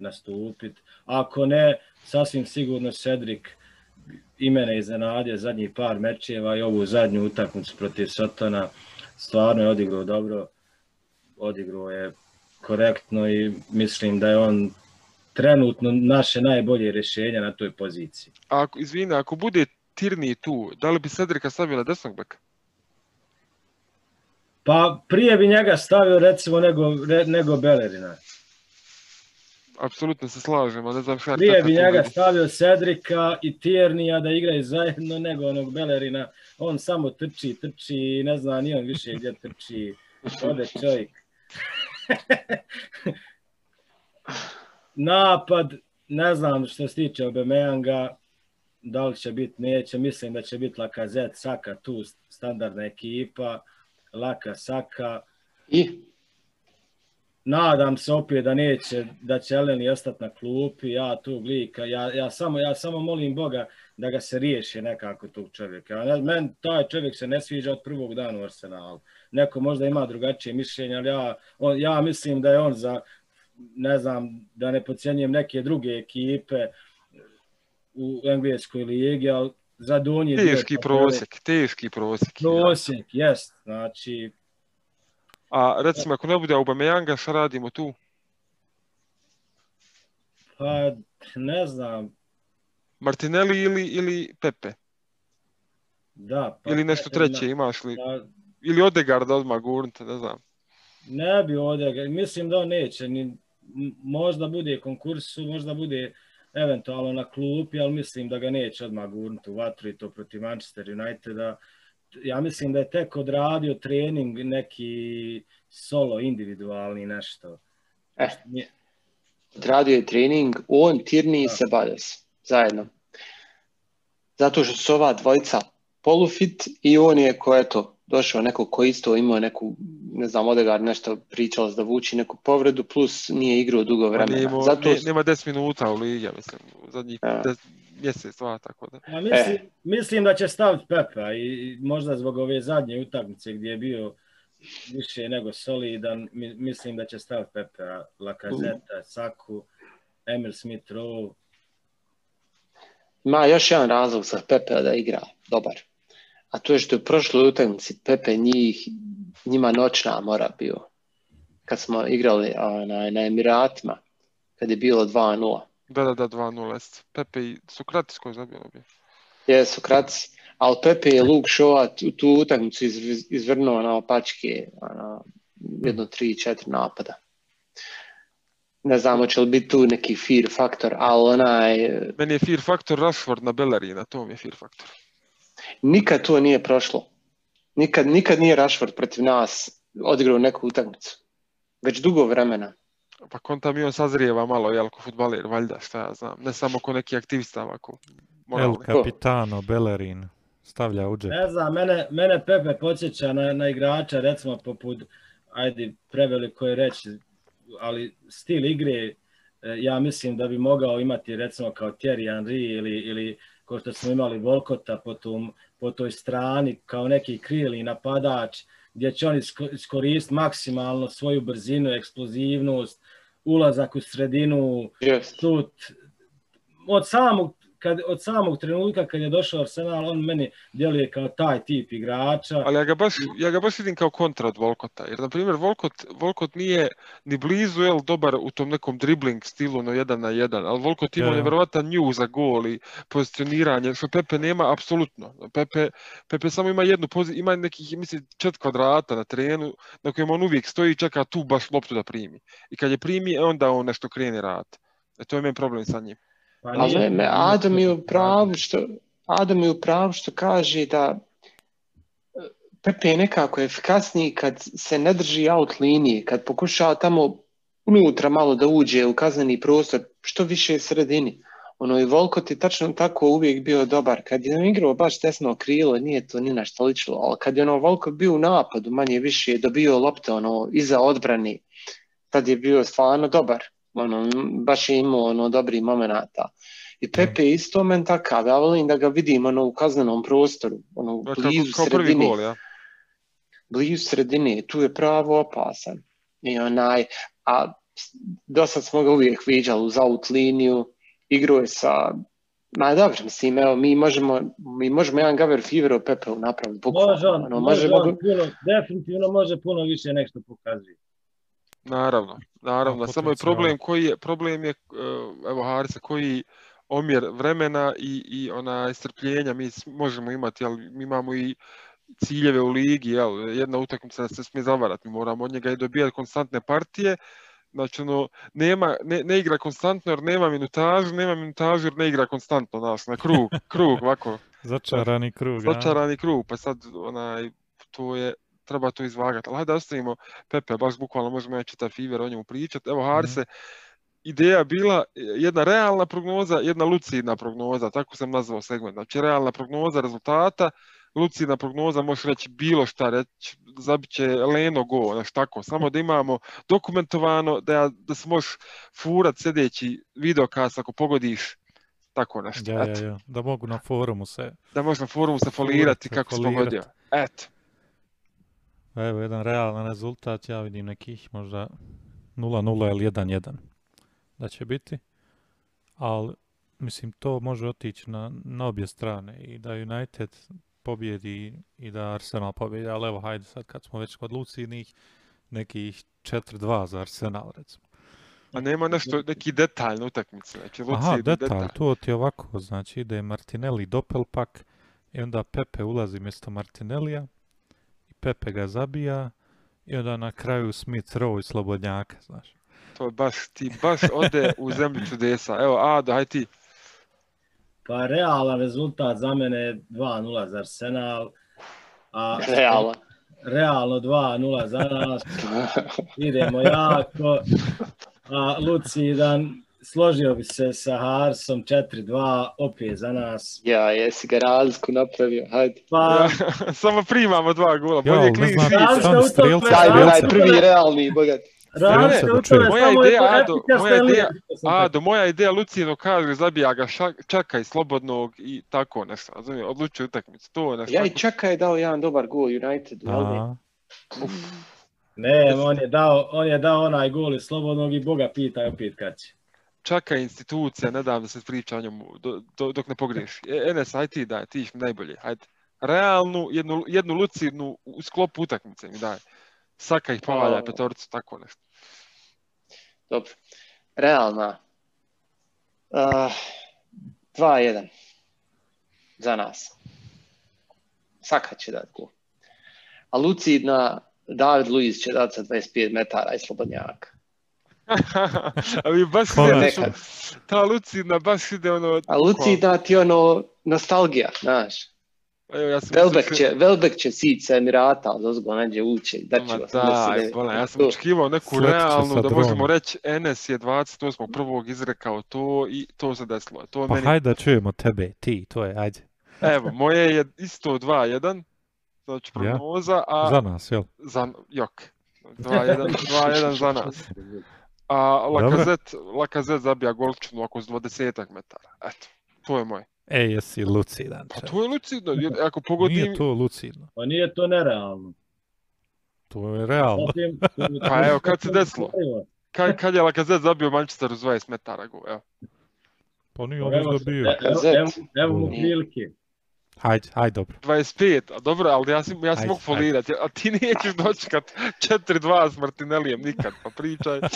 nastupiti. Ako ne, sasvim sigurno Cedric i mene iznenadio zadnjih par mečeva i ovu zadnju utakmicu protiv Sotona. Stvarno je odigrao dobro, odigrao je korektno i mislim da je on trenutno naše najbolje rješenje na toj poziciji. Ako, izvini, ako bude Tirni tu, da li bi Cedrika stavila desnog beka? Pa prije bi njega stavio recimo nego, nego Belerina apsolutno se slažem, ali ne znam šta... Prije bi njega stavio Cedrika i Tiernija da igraju zajedno nego onog Belerina. On samo trči, trči i ne zna ni on više gdje trči. Ode čovjek. Napad, ne znam što se tiče Obemeyanga, da li će biti, neće, mislim da će biti Lakazet, Saka tu, standardna ekipa, Laka, Saka. I? Nadam se opet da neće, da će Eleni ostati na klupi, ja tu glika, ja, ja, samo, ja samo molim Boga da ga se riješi nekako tog čovjeka. Men taj čovjek se ne sviđa od prvog dana u Arsenalu. Neko možda ima drugačije mišljenje, ali ja, on, ja mislim da je on za, ne znam, da ne pocijenjujem neke druge ekipe u engleskoj ligi, ali za donji Teški prosjek, teški prosjek. Prosjek, jest. Znači, A recimo, ako ne bude Aubameyanga, šta radimo tu? pa ne znam, Martinelli ili, ili Pepe? da. Pa, Ili nešto treće, imaš li? Pa, Ili Odegaard odmah gurnite, ne znam. ne bi ovdje, mislim da on neće, ni, možda bude konkursu, možda bude eventualno na klupi, ali mislim da ga neće odmah gurnuti u vatru i to protiv Manchester Uniteda ja mislim da je tek odradio trening neki solo, individualni nešto. E, eh, odradio je trening, on, Tirni i Sebades, zajedno. Zato što su ova dvojica polufit i on je ko eto, došao neko ko isto imao neku, ne znam, Odegar nešto pričao da vuči neku povredu, plus nije igrao dugo pa vremena. Zato... Nema 10 minuta u ligi, mislim, zadnjih mjesec, dva, tako da. Ja mislim, E. mislim da će staviti Pepa i možda zbog ove zadnje utakmice gdje je bio više nego solidan, mi- mislim da će staviti Pepa, Lacazette, Saku, Emil Smith Rowe. ima još jedan razlog za Pepe da igra dobar. A to je što je u prošloj utakmici Pepe njih, njima noćna mora bio. Kad smo igrali onaj, na Emiratima, kad je bilo 2-0. Da, da, da, 2-0. jest. Pepe i Sokratis koji je zabio bi. Jesu kratci. Ali Pepe je Luke Shaw tu, tu utakmicu iz, izvrnuo na opačke ono, jedno, tri, četiri napada. Ne znam hoće li biti tu neki fear faktor, ali onaj, Meni je fear faktor Rashford na Bellerina, to mi je fear faktor. nikad to nije prošlo. Nikad, nikad nije Rashford protiv nas odigrao neku utakmicu. Već dugo vremena. Pa konta mi on sazrijeva malo, jel, ko futbaler, valjda, šta ja znam. Ne samo ko neki aktivista, ovako. El. Capitano, Bellerin, stavlja u džep. Ne znam, mene, mene Pepe podsjeća na, na igrača, recimo poput, ajde, preveliko je reći, ali stil igre, e, ja mislim da bi mogao imati recimo kao Thierry Henry ili, ili kao što smo imali Volkota po, tom, po toj strani kao neki krili napadač gdje će on isko- iskoristiti maksimalno svoju brzinu, eksplozivnost, ulazak u sredinu, šut. Od samog, kad, od samog trenutka kad je došao Arsenal, on meni djeluje kao taj tip igrača. Ali ja ga, baš, ja ga baš vidim kao kontra od Volkota. Jer, na primjer, Volkot, Volkot nije ni blizu jel, dobar u tom nekom dribling stilu no jedan na jedan, ali Volkot ima ja. nevjerovatan nju za gol i pozicioniranje, što Pepe nema apsolutno. Pepe, Pepe samo ima jednu poziciju, ima nekih, mislim, čet kvadrata na terenu na kojem on uvijek stoji i čeka tu baš loptu da primi. I kad je primi, e, onda on nešto krene rad. E, to je meni problem sa njim. Pa Ali nije- me, Adam je u pravu što Adam je u pravu što kaže da e, Pepe je nekako efikasniji kad se ne drži out linije, kad pokušava tamo unutra malo da uđe u kazneni prostor, što više sredini. Ono i Volkot je tačno tako uvijek bio dobar. Kad je igrao baš desno krilo, nije to ni na što ličilo, ali kad je ono Volkot bio u napadu, manje više je dobio lopte ono, iza odbrane, tad je bio stvarno dobar. Ono, baš je imao ono, dobri momenata. I Pepe je isto men takav, ja volim da ga vidim ono, u kaznenom prostoru, ono, Da, Kao, blizu kao prvi sredine gol, ja. blizu sredine, tu je pravo opasan. I onaj, a do sad smo ga uvijek viđali uz out liniju, igrao je sa, ma dobro, mislim, evo, mi možemo, mi možemo jedan Gaver Fever o Pepeu napraviti. Može on, ono, može možemo on puno, definitivno može puno više nešto pokazati. Naravno, naravno. Samo je problem koji je, problem je, eh, evo Harisa, koji omjer vremena i, i ona strpljenja mi možemo imati, ali mi imamo i ciljeve u ligi, jel, jedna utakmica se smije zavarati, mi moramo od njega i dobijati konstantne partije, znači ono, nema, ne, ne igra konstantno jer nema minutažu, nema minutažu jer ne igra konstantno, znaš, na krug, krug, ovako, Začarani krug. začarani krug, pa sad onaj, to je, treba to izvagati. Ali hajde ostavimo Pepe, baš bukvalno možemo ja čitav Fever o njemu pričati. Evo Harse, ideja bila jedna realna prognoza, jedna lucidna prognoza, tako sam nazvao segment. Znači realna prognoza rezultata, lucidna prognoza možeš reći bilo šta, reći zabit će Leno go, znači tako, samo da imamo dokumentovano da, ja, da se možeš furat sljedeći videokast ako pogodiš tako nešto. Ja, ja, ja. Da mogu na forumu se. da može na forumu se folirati kako folirat. pogodio. Eto. Evo, jedan realan rezultat, ja vidim nekih možda 0-0 ili 1-1 da će biti. Ali mislim, to može otići na, na obje strane i da United pobjedi i da Arsenal pobjedi, ali evo, hajde sad kad smo već kod lucidnih, nekih 4-2 za Arsenal, recimo. A nema nešto, neki detalj na utakmici. Znači, Aha, lucidni detalj, to ti je ovako, znači ide Martinelli doppelpak i onda Pepe ulazi mjesto Martinellija Pepe ga zabija i onda na kraju Smith Rowe i Slobodnjaka, znaš. To je baš, ti baš ode u zemlju čudesa. Evo, Ado, haj ti. Pa realan rezultat za mene je 2-0 za Arsenal. A Realno. realno 2-0 za nas. Idemo jako. A Lucidan, složio bi se sa Harsom 4-2, opet za nas. Ja, jesi ga razliku napravio, hajde. Pa, Samo primamo dva gola. Ja, Bolje ali ne clean znam, sheet. Mi onaj strijelci. prvi realni, bogat. razlika da u čujem. tome Moja ideja, to Ado, moja ideja- Ado, moja ideja Lucino kaže zabija ga ša- čakaj slobodnog i tako nešto. Razumije, odlučuje utakmicu. To nešto. Ja i tako- Čaka je dao jedan dobar gol United. A, Ne, on je dao, on je dao onaj gol iz slobodnog i Boga pitaj opet kad će. Čaka institucija, ne dam da se priča o njemu do- do- dok ne pogriješi. E, ti daj, ti mi najbolje. Hajde. Realnu, jednu, jednu lucidnu u sklopu utakmice mi daj. Saka ih povalja petorcu, tako nešto. Dobro. Realna. Uh, 2-1. Za nas. Saka će dati gol. A lucidna David Luiz će dati sa 25 metara i slobodnjaka. A mi baš nekad. ta lucidna baš ide ono... A lucidna ti ono nostalgija, znaš. Evo, ja sam Velbek će, Velbek će sići sa Emirata, ali ozgo neđe uće. Da će vas daj, bolan, ja sam očekivao neku Sletće realnu, da možemo reći, Enes je 28.1. izrekao to i to se desilo. To pa meni, hajde da čujemo tebe, ti, to je, ajde. evo, moje je isto 2-1, znači Ja? prognoza, a Za nas, jel? za, jok, 2-1, 2-1 za nas. A Lakazet, Lakazet zabija golčinu oko s 20 metara, eto, to je moje. E, jesi lucidan. Pa to je lucidno, jer ako pogodim, Nije to lucidno, Pa nije to nerealno. to je realno. Zatim, Pa evo, kad se desilo? kad, kad je Lakazet zabio Manchesteru s 20 metara gol, evo. Pa nije Evo, on evo, evo mu prilike. Hajde, hajde, dobro. 25, a dobro, ali ja sam, ja sam Ajde, mogu folirati, a ti nećeš dočekat 4-2 s Martinellijem nikad, pa pričaj. Pa,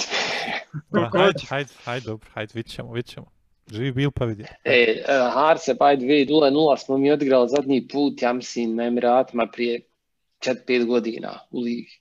Koliko hajde, hoćeš. hajde, hajde, dobro, hajde, vidit ćemo, vidit ćemo. Živi bil pa vidi. E, uh, Harse, by the way, 0-0 smo mi odigrali zadnji put, ja mislim, na Emiratima prije 4-5 godina u ligi.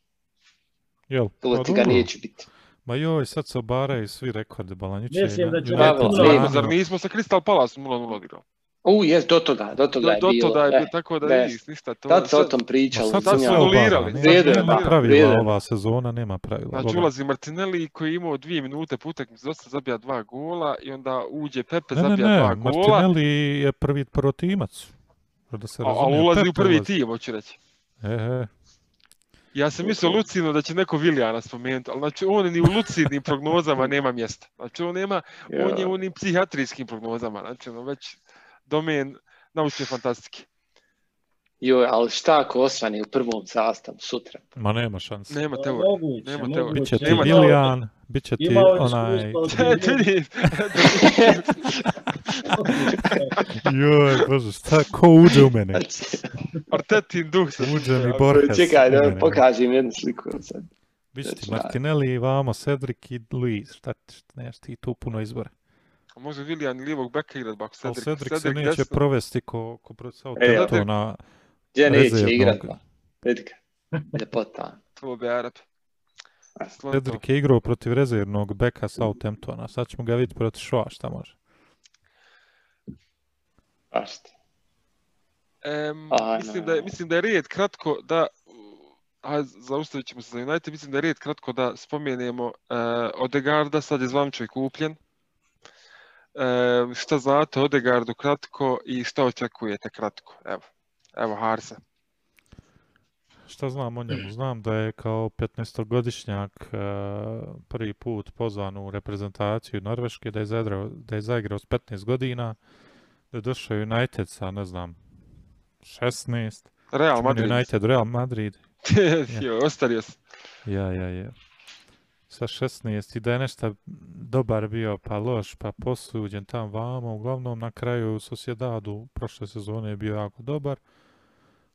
Jel? Pa To ti ga neće biti. Ma joj, sad se obaraju svi rekorde Balanjuće. Mislim da Pa Zar nismo sa Crystal Palace 0-0 odigrali? U, jes, do toga, do toga Do, je do bilo. to da je, e. tako da vidiš, ništa. To, Tad se o sad- tom pričalo. sad su anulirali. je, Nema da, pravila je. ova sezona, nema pravila. Znači ulazi Martinelli koji je imao dvije minute po utakmici, dosta zabija dva gola i onda uđe Pepe, Ne, ne, zabija ne, dva gola, Martinelli je prvi protimac. Da se a- ali razumije, ulazi Pepe u prvi ulazi. tim, hoću reći. E, e, Ja sam mislio Lucino da će neko Vilijana spomenuti, ali znači on ni u lucidnim prognozama nema mjesta. Znači on nema, on je u onim psihijatrijskim prognozama, znači ono već domen naučne fantastike. Joj, ali šta ako osvani u prvom sastavu sutra? ma nema šanse. Nema. Moguće, Nema teorije. Biće ti Viljan, bit će ti onaj... Joj, bože, šta, ko uđe u mene? Artetin duh se. Uđe mi Borges. Čekaj, da pokažem jednu sliku sad. Biće ti Martinelli, Vamo, Cedric i Luis. Šta nemaš ti tu puno izbora. A može Vilijan i lijevog beka igrat, bako Ali Cedric. Cedric se neće desno. provesti ko, ko protiv E, Southamptona. Gdje neće igrat pa? Vidi ga. Ljepota. To bi Arab. Cedric je igrao protiv rezervnog beka Southamptona. Sad ćemo ga vidjeti protiv Shoa šta može. Baš ti. Aj, mislim, da je, mislim da je rijed kratko da a zaustavit ćemo se za United, mislim da je rijed kratko da spomenemo uh, Odegarda, sad je i kupljen. E, šta znate o Odegardu kratko i šta očekujete kratko? Evo, evo Harse. Šta znam o njemu? Znam da je kao 15-godišnjak e, prvi put pozvan u reprezentaciju Norveške, da je, zaigrao, da je zaigrao s 15 godina, da je došao United sa, ne znam, 16. Real Madrid. United, Real Madrid. Jo, ostario sam. Ja, ja, ja. Sa 16 i da je nešto dobar bio, pa loš, pa posuđen tam vamo. Uglavnom na kraju u Sociedadu prošle sezone je bio jako dobar.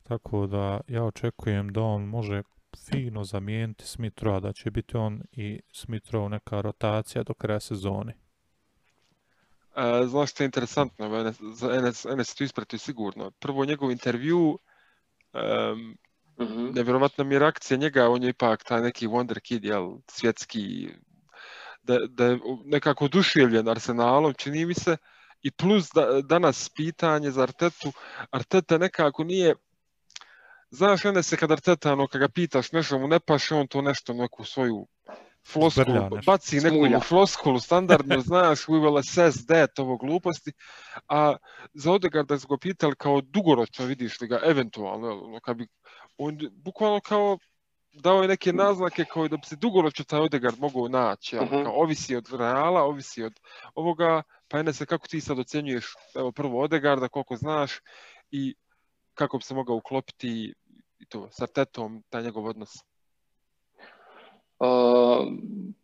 Tako da ja očekujem da on može fino zamijeniti Smithrowa, da će biti on i Smithrow neka rotacija do kraja sezone. E, znaš što je interesantno, za Enes, Enes tu sigurno. Prvo njegov intervju, em, Mhm. nevjerovatna mi je reakcija njega, on je ipak taj neki wonder kid, jel, svjetski, da, da je nekako oduševljen Arsenalom, čini mi se, i plus da, danas pitanje za Artetu, Arteta nekako nije, znaš, ne se kad Arteta, ono, kad ga pitaš nešto mu ne paše, on to nešto, neku svoju floskulu, baci neku floskulu standardno, znaš, we will assess that, ovo gluposti, a za Odegarda su ga pitali kao dugoročno, vidiš li ga, eventualno, ono, kad bi, on bukvalno kao dao je neke naznake kao da bi se dugoročno taj Odegaard mogao naći, jel, Mhm. kao ovisi od Reala, ovisi od ovoga, pa Enese, kako ti sad ocjenjuješ, evo prvo Odegaarda, koliko znaš, i kako bi se mogao uklopiti i to, s Artetom, taj njegov odnos. Uh,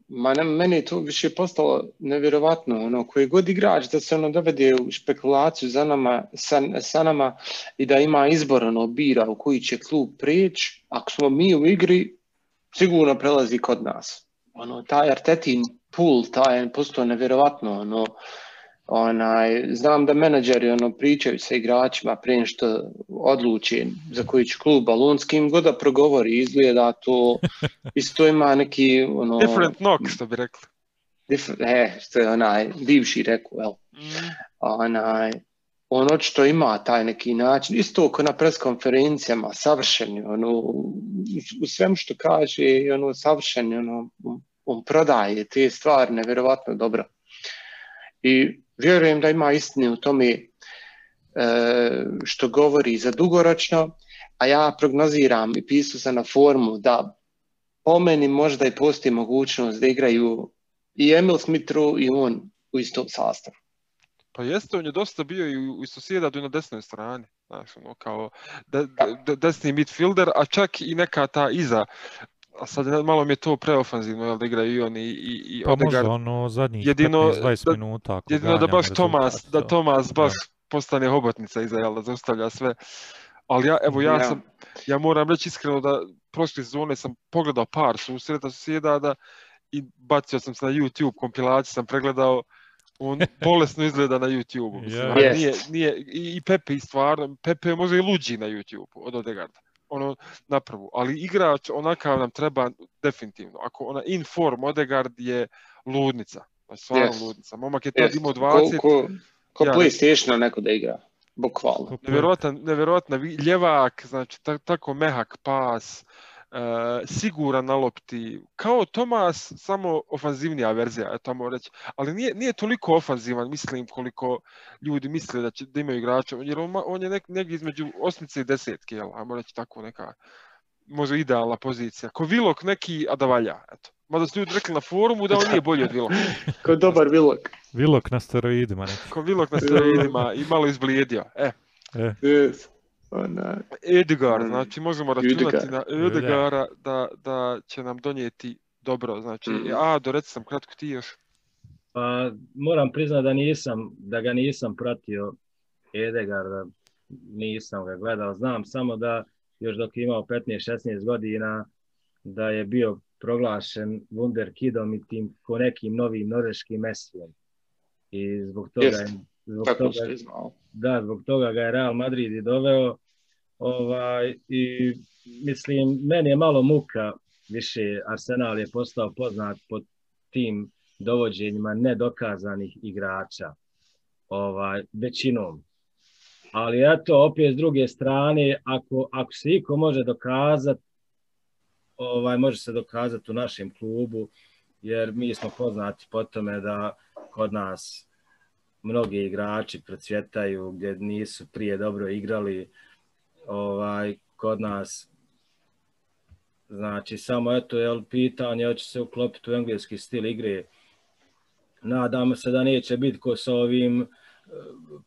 ma meni to više postalo nevjerovatno, ono, koji god igrač da se ono dovede u špekulaciju za nama, sa, sa nama i da ima izbor, ono, bira u koji će klub prijeći, ako smo mi u igri, sigurno prelazi kod nas. Ono, taj Artetin pool, taj je postao nevjerovatno, ono, onaj, znam da menadžeri ono, pričaju sa igračima prije što odluči za koji će klub, ali on s kim god da progovori, izgleda to, isto ima neki, ono, Different knock, što bi rekli. different, e, što je onaj bivši rekao, jel, Mm. onaj, on očito ima taj neki način, isto ko na preskonferencijama, savršen je, ono, u, svemu što kaže, ono, savršen je, ono, on- on prodaje te stvari nevjerovatno dobro. I vjerujem da ima istine u tome e, što govori za dugoročno, a ja prognoziram i pisao sam na formu da po meni možda i postoji mogućnost da igraju i Emil Smith-Rowe i on u istom sastavu. Pa jeste, on je dosta bio i u, i Sociedadu i na desnoj strani. Znaš, ono, kao de- de- desni midfielder, a čak i neka ta iza. A sad malo mi je to preofanzivno, jel, da igraju i on i, i, i Pa Odegaard. ono zadnjih Jedino 15-20 da- minuta. ako Jedino da baš Tomas, da to. Tomas baš Da. postane hobotnica iza, jel, da zaustavlja sve. Ali ja, evo, ja Ja. sam, ja moram reći iskreno da prošle sezone sam pogledao par susreta Sociedada i bacio sam se na YouTube, kompilaciju sam pregledao, on bolesno izgleda na YouTube. Mislim, Jest. nije, nije, i i Pepe i stvarno, Pepe je možda i luđi na YouTube od Odegarda. Ono, na prvu. Ali igrač onakav nam treba definitivno. Ako ona in form Odegaard je ludnica. Znači, stvarno Jest. ludnica. Momak je tad Jest. imao Ko, 20, ko, ko Ja. PlayStation neko da igra, bukvalno. nevjerojatna vi- ljevak, znači ta- tako mehak pas, siguran na lopti, kao Tomas, samo ofanzivnija verzija, eto tamo reći, ali nije, nije toliko ofanzivan, mislim, koliko ljudi misle da, će, da imaju igrača, jer on, on je nek, negdje između osmice i desetke, jel, ajmo reći tako neka, možda idealna pozicija. Ko Vilok neki, a da valja, eto. Mada su ljudi rekli na forumu da on nije bolji od Viloka. Ko dobar Vilok. Vilok na steroidima neki. Ko Vilok na steroidima i malo izblijedio. E, E, Yes. Onaj, Edgar, Mm. znači možemo računati Edgar. na Edgara da, da će nam donijeti dobro. Znači, Mm. a, do reci sam kratko ti još. Pa moram priznati da nisam, da ga nisam pratio Edegarda, nisam ga gledao. Znam samo da još dok je imao 15-16 godina da je bio proglašen Wunderkidom i tim ko nekim novim norveškim Messijem. I zbog toga, Jest. je, zbog Tako toga. Da, zbog toga ga je Real Madrid i doveo. Ovaj, I mislim, meni je malo muka, više Arsenal je postao poznat pod tim dovođenjima nedokazanih igrača, ovaj, većinom. Ali eto, opet s druge strane, ako, ako se iko može dokazati, ovaj, može se dokazati u našem klubu, jer mi smo poznati po tome da kod nas mnogi igrači procvjetaju gdje nisu prije dobro igrali ovaj kod nas znači samo eto je pitanje hoće se uklopiti u engleski stil igre nadamo se da neće biti ko sa ovim eh,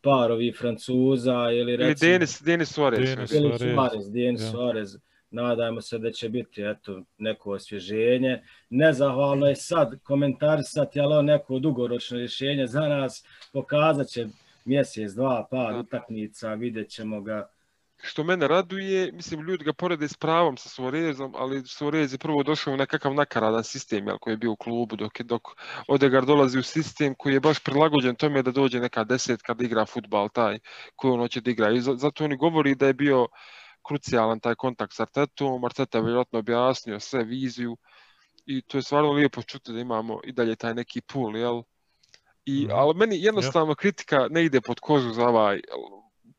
parovi Francuza ili Ili recimo Denis, Denis Suarez. Denis ili Suarez, Suarez, Denis ja. Suarez nadajmo se da će biti eto, neko osvježenje. Nezahvalno je sad komentarisati, ali neko dugoročno rješenje za nas pokazat će mjesec, dva, par utakmica, vidjet ćemo ga što mene raduje, mislim, ljudi ga porede s pravom sa Suarezom, ali Suarez je prvo došao u nekakav nakaradan sistem, jel, koji je bio u klubu, dok, je, dok Odegar dolazi u sistem koji je baš prilagođen tome da dođe neka desetka da igra futbal, taj koji on hoće da igra. I zato oni govori da je bio krucijalan taj kontakt s Artetom, Arteta je vjerojatno objasnio sve viziju i to je stvarno lijepo čuti da imamo i dalje taj neki pool, jel? I, mhm. ali meni jednostavno kritika ne ide pod kožu za ovaj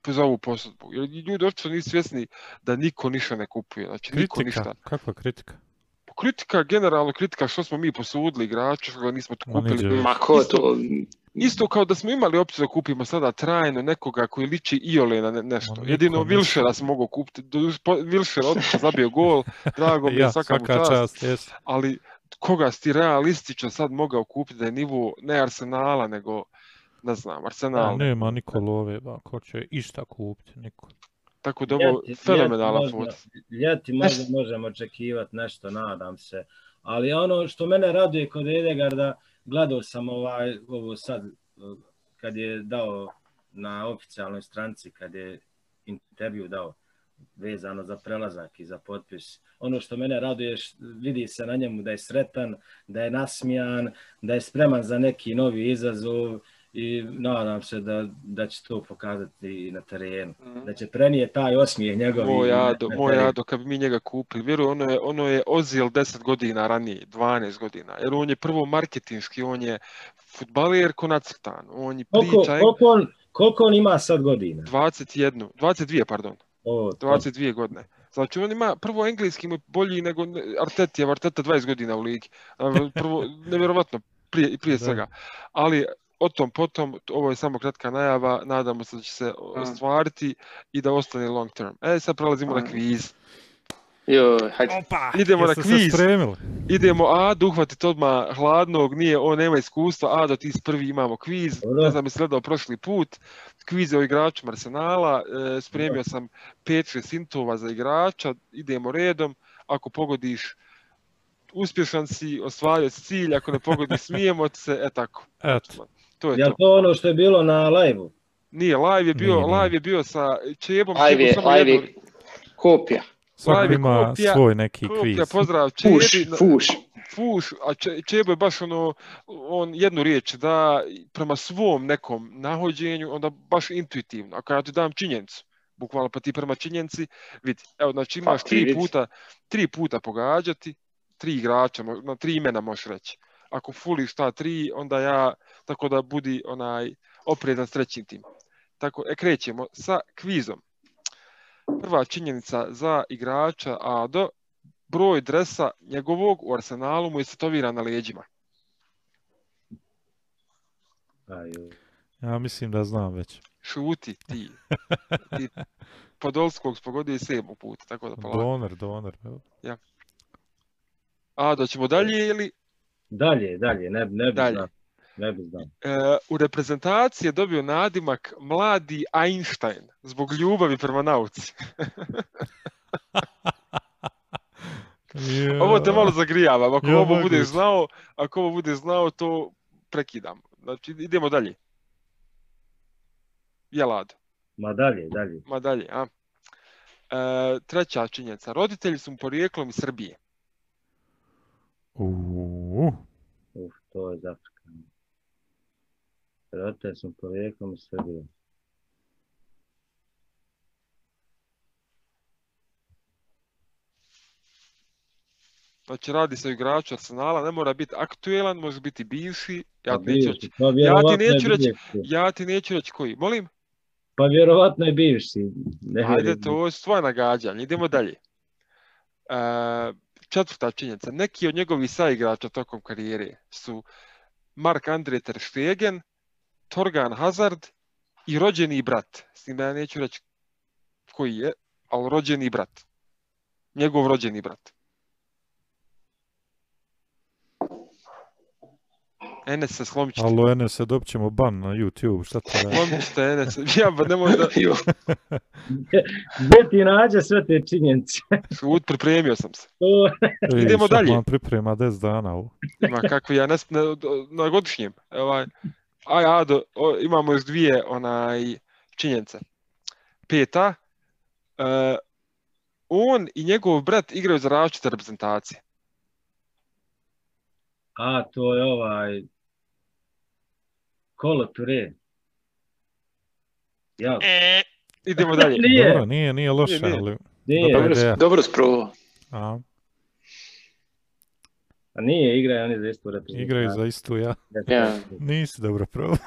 za ovu posudbu. Jer ljudi očito nisu svjesni da niko ništa ne kupuje. Znači, kritika? niko ništa. Kakva kritika? Kritika, generalno kritika što smo mi posudili igrača, što ga nismo to kupili. Ma ko to? Isto kao da smo imali opciju da kupimo sada trajno nekoga koji liči Iole na nešto. Ma, Jedino Vilšera smo mogu kupiti. Vilšer odmah zabio gol, drago mi je, ja, svaka, čast. čast yes. Ali koga si ti realistično sad mogao kupiti da je nivo ne Arsenala, nego ne znam, Arsenal. Ne, nema niko love, ba, ko će išta kupiti, niko. Tako da ovo fenomenalan put. Ljeti možda možemo očekivati nešto, nadam se. Ali ono što mene raduje kod Edegarda, gledao sam ovaj, ovo sad, kad je dao na oficijalnoj stranci, kad je intervju dao vezano za prelazak i za potpis. Ono što mene raduje, vidi se na njemu da je sretan, da je nasmijan, da je spreman za neki novi izazov i nadam se da, da će to pokazati i na terenu. Mm. Da će prenije taj osmijeh njegov. Moj Ado, moj Ado, kad bi mi njega kupili, vjerujem, ono je, ono je Ozil 10 godina ranije, 12 godina, jer on je prvo marketinški, on je futbaler ko nacrtan, on je priča... Koliko, koliko, on, koliko on ima sad godina? 21, 22, pardon. O, 22 godine. Znači on ima prvo engleski mu bolji nego Artetija, Arteta 20 godina u ligi. Prvo, nevjerovatno, prije, prije svega. Ali o tom potom, ovo je samo kratka najava, nadamo se da će se ostvariti i da ostane long term. E, sad prelazimo na kviz. Jo, hajde. Opa, Idemo na kviz. Idemo A, uhvatiti odmah hladnog, nije, on nema iskustva, A do ti prvi imamo kviz. Ne znam, je gledao prošli put. Kviz je o igraču Arsenala, e, spremio sam 5-6 sintova za igrača, idemo redom. Ako pogodiš, uspješan si, ostvario cilj, ako ne pogodiš, smijemo se, e tako. Eto. To je Jel to. to ono što je bilo na live-u? Nije, live je bio, Nije. live je bio sa Čebom. Live je, live je kopija. Svaki ima kopija, svoj neki kopija, kviz. Pozdrav, Čebi. Fuš, fuš. Fuš, a Čebo je baš ono, on jednu riječ da prema svom nekom nahođenju, onda baš intuitivno. Ako ja ti dam činjenicu, bukvalno pa ti prema činjenici, vidi, evo, znači imaš tri puta, tri puta pogađati, tri igrača, na tri imena možeš reći ako fuliš ta tri, onda ja, tako da budi onaj oprezan s trećim tim. Tako, e, krećemo sa kvizom. Prva činjenica za igrača Ado, broj dresa njegovog u arsenalu mu je statoviran na leđima. Ja mislim da znam već. Šuti ti. ti Podolskog spogodio sedmu put, tako da polako. Donar, donar. Ja. A, doćemo dalje ili Dalje, dalje, ne, ne bi dalje. znao. Ne bi znao. E, u reprezentaciji je dobio nadimak mladi Einstein zbog ljubavi prema nauci. Ovo te malo zagrijavam. Ako ja, ovo bude znao, ako ovo bude znao, to prekidam. Znači, idemo dalje. Jelad. Ma dalje, dalje. Ma dalje, a. E, treća činjenica. Roditelji su mu porijeklom iz Srbije. Uh. Uf, to je zafrkano. Roditelj sam porijeklom iz Srbije. Znači radi se o igraču Arsenala, ne mora biti aktuelan, može biti bivši. Ja ti neću reći, ja ti neću reći, ja ti neću reći koji. Molim? Pa vjerovatno je bivši. Ne Ajde, to je svoje nagađanje. Idemo dalje. Uh, četvrta činjenica, neki od njegovih saigrača tokom karijere su Mark Andre Ter Stegen, Torgan Hazard i rođeni brat. S tim da ja neću reći koji je, ali rođeni brat. Njegov rođeni brat. Enes se slomit ćete. Alo, Enes, dobit ćemo ban na YouTube, šta to radi? Slomit ćete Enes. Ja, ba nemoj da... Jo, Gdje ti nađe sve te činjenice? Šut, pripremio sam se. Ej, Idemo sad dalje. Man priprema 10 dana ovo. Ima kako ja nes, na, na godišnjem. Ovaj, aj, Ado, o, imamo još dvije onaj, činjenice. Peta, e, on i njegov brat igraju za različite reprezentacije. a, to je ovaj... Kolo Ture. Ja, E, idemo dalje. Nije. Dobro, nije, nije loše, Nije, nije. ali... nije, Dobro. dobro, ideja. s- dobro sprovao. A, nije igraju oni za istu reprezentaciju. igraju za istu, ja. Ja. Nisi dobro probao.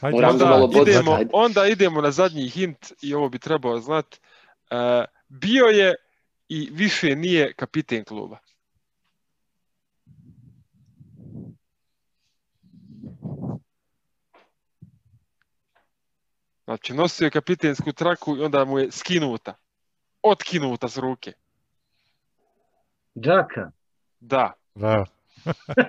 Hajde, Moram Onda idemo, onda idemo na zadnji hint i ovo bi trebao znat. E, bio je i više nije kapiten kluba. Znači, nosio je kapitensku traku i onda mu je skinuta. Otkinuta s ruke. Džaka. Da, Bravo.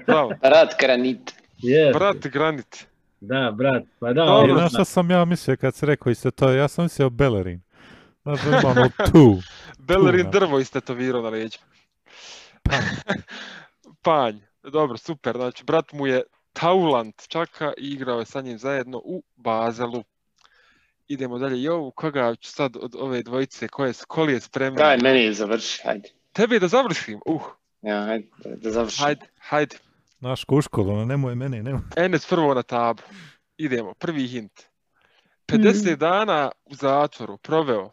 bravo. Rad Granit. Yes. Brat Granit. Da, brat. Pa da, Dobro. Znaš šta sam ja mislio kad si rekao isto to? Ja sam mislio Bellerin. Znaš imamo tu. Bellerin drvo istetovirao na leđima. Panj. Dobro, super. Znači, brat mu je Taulant čaka i igrao je sa njim zajedno u Bazelu. Idemo dalje. Jo, koga ću sad od ove dvojice, koje, ko li je spremno? Daj, meni završi, hajde. Tebe da završim? Uh, Ja, hajde, da- završim. hajde, hajde. Naš kuškolo, no nemoj mene, nemoj. Enes prvo na tablu. Idemo, prvi hint. 50 dana u zatvoru proveo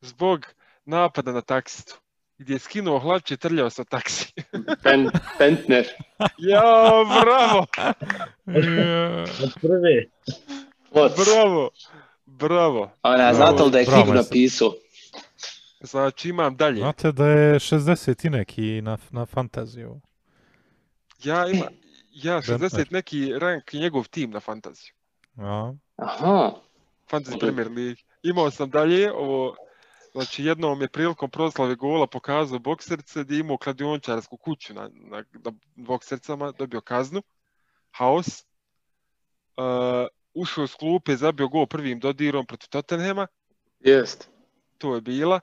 zbog napada na taksistu, gdje je skinuo hlače i trljao sa taksi. Pen, Pentner. Jao, bravo, od prve. Bravo, bravo. Ona, znate li da je bravo, knjigu napisao? Znači imam dalje. Znate da je 60 i neki na, na fantaziju. Ja ima, ja Bentner. 60 neki rank i njegov tim na fantaziju. Ja. Aha. Fantasy. Premier League. Imao sam dalje ovo, znači jednom je prilikom proslave gola pokazao bokserce gdje je imao kladiončarsku kuću na, na, na boksercama, dobio kaznu, haos. Uh, ušao s klupe, zabio gol prvim dodirom protiv Tottenhema, Jest. to je bila.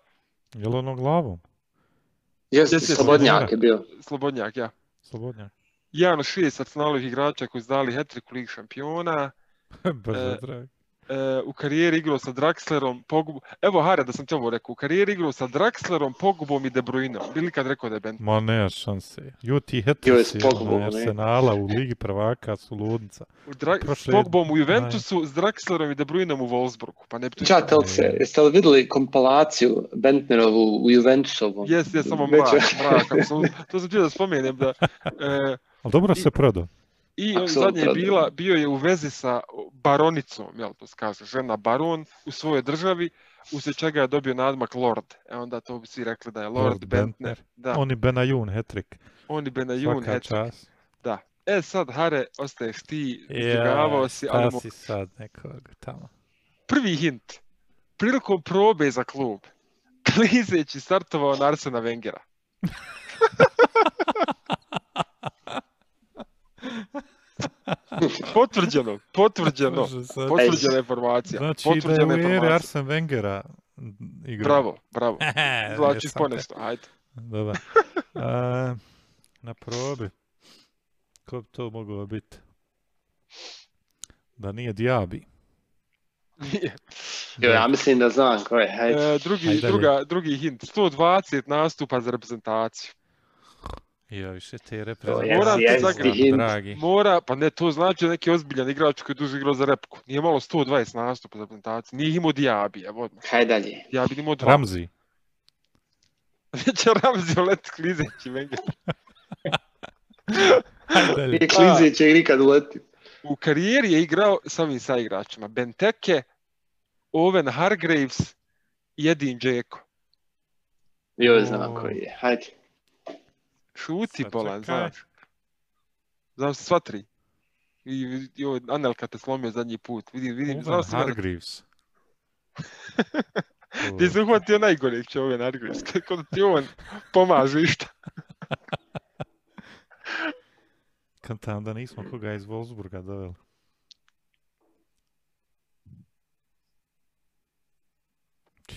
Je li ono glavom? Jest, slobodnjak je bio. Slobodnjak, ja. Slobodnjak. Jedan od šest Arsenalovih igrača koji su dali hat-trick u Ligi šampiona. Brzo, E. E, u karijeri igrao sa Draxlerom, Pogbom. Evo Hare, da sam ti ovo rekao. U karijeri igrao sa Draxlerom, Pogbom i De Bruynom. Bili kad rekao da je Ben. Ma ne šanse. Juti Joj, Hetrisi s. Arsenala u Ligi prvaka su ludnica. U Dra- s Prošle- Pogbom u Juventusu, s Draxlerom i De Bruynom u Wolfsburgu. Pa ne bi li se, jeste li vidjeli kompilaciju Bentnerovu u Juventusovu? Jes, jes, samo mrak, mrak. To sam htio da spomenem da... E, Ali dobro se prodao. I zadnje je bila, bio je u vezi sa baronicom, jel to kaže, žena baron u svojoj državi, uslijed čega je dobio nadmak Lord. E onda to bi svi rekli da je Lord, Lord Bentner. Bentner. Da, Oni Benajun hetrik. on i Benajun. Svaka čast. Da. E sad, Hare, ostaješ ti, Ja, izdrugavao si, ali mo- si sad nekog tamo? prvi hint. Prilikom probe za klub, klizeći startovao na Arsena Wengera. Potvrđeno, potvrđeno, potvrđena informacija. Znači da je potvrđena u eri. Arsen Wengera igrao. Bravo, bravo. Te. ponešto, ajde. Dobar. A, na probi. Ko bi to moglo biti? Da nije Diaby. Nije. Jo, ja mislim da znam ko je, hajde. E, drugi, Ajde druga, drugi hint, 120 nastupa za reprezentaciju. Ja više te reprezentacije. dragi. Mora, pa ne, to znači da neki ozbiljan igrač koji je duže igrao za repku. Nije malo 120 nastupa za reprezentaciju. Nije imao Diaby, evo odmah. Hajde dalje. Diaby nije imao dva. Ramzi. Neće Ramzi let klizeći Wenger. Nije klizeće i nikad uleti. U karijeri je igrao s ovim saigračima. Benteke, Owen Hargraves i Edin Dzeko. Joj, znam koji je, hajde. Šuti Sad bolan, znaš. Znaš sva tri. I, i ovo Anelka te slomio zadnji put. Vidim, vidim, znao ja da Hargreaves. ti se uhvatio najgore će Owen Hargraves. Kako da ti on pomaže išta. Kantam da nismo koga iz Wolfsburga doveli.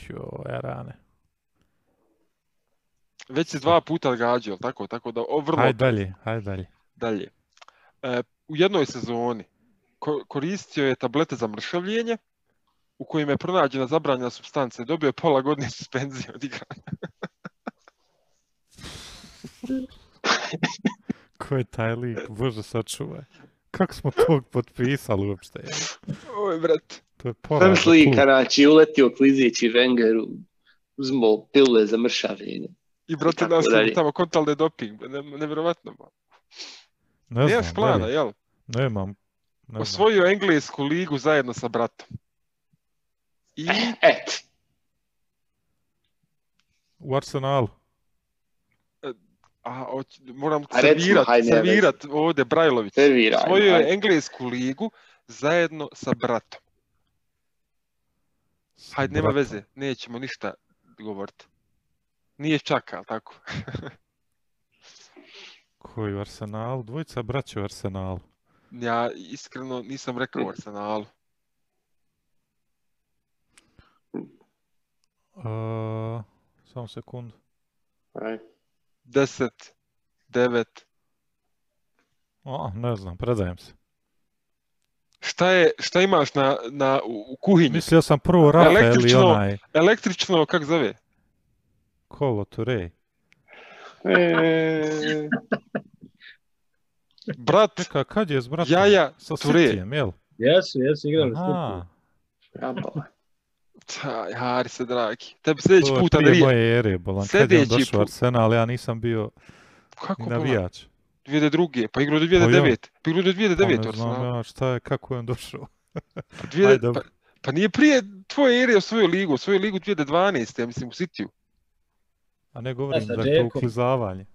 Jo, rane. Već si dva puta gađao, tako, tako da o, vrlo Hajde dalje, hajde dalje. dalje. E, u jednoj sezoni ko- koristio je tablete za mršavljenje u kojima je pronađena zabranjena substanca i dobio je pola godine suspenzije od igranja. Ko je taj lik? Bože, sačuvaj. Kako smo tog potpisali uopšte? Oj, brat. To je Sam porazno. slika, znači, uletio klizeći Wengeru, uzmo pile za mršavljenje. I brate, nas tamo kontalne doping. Ne, nevjerovatno. ba. Ne Nemaš znam, plana, dalje. jel? Nemam. Ne znam. Osvojio englesku ligu zajedno sa bratom. I Et, U Arsenalu. a, oć- moram servirat, servirat ovdje Brajlović. serviraj. Osvojio je englesku ligu zajedno sa bratom. Hajde, nema veze, nećemo ništa govoriti. Nije čaka, ali tako? Koji u Arsenalu? Dvojica braća u Arsenalu. Ja iskreno nisam rekao u Arsenalu. Uh, samo sekundu. Ajde. 10, 9. O, ne znam, predajem se. Šta, je, šta imaš na, na, u, u kuhinji? Mislio sam prvo Rafael i Električno. onaj Električno, kak zove? Kolo Turej. E, Brat, Čekaj, kad je s bratom? Jaja Sa Ture. Sitijem, jel? Jesu, jesu igrali Aha. Taj, Hari se dragi. Tebi sljedeći to je put, prije Andrija. moje ere, bolan. Kad je on došao u put. Arsenal, ja nisam bio Kako ni bolan? navijač. 2002. Pa igrao do Pa ja. 2009. Pa igrao do Pa 2009. ne znam Arsenal. ja šta je, kako je on došao. Pa, Ajde, 2000 dobro. pa, pa nije prije tvoje ere osvojio ligu, osvojio ligu 2012. Ja mislim u Sitiju. A ne govorim je to uklizavanje.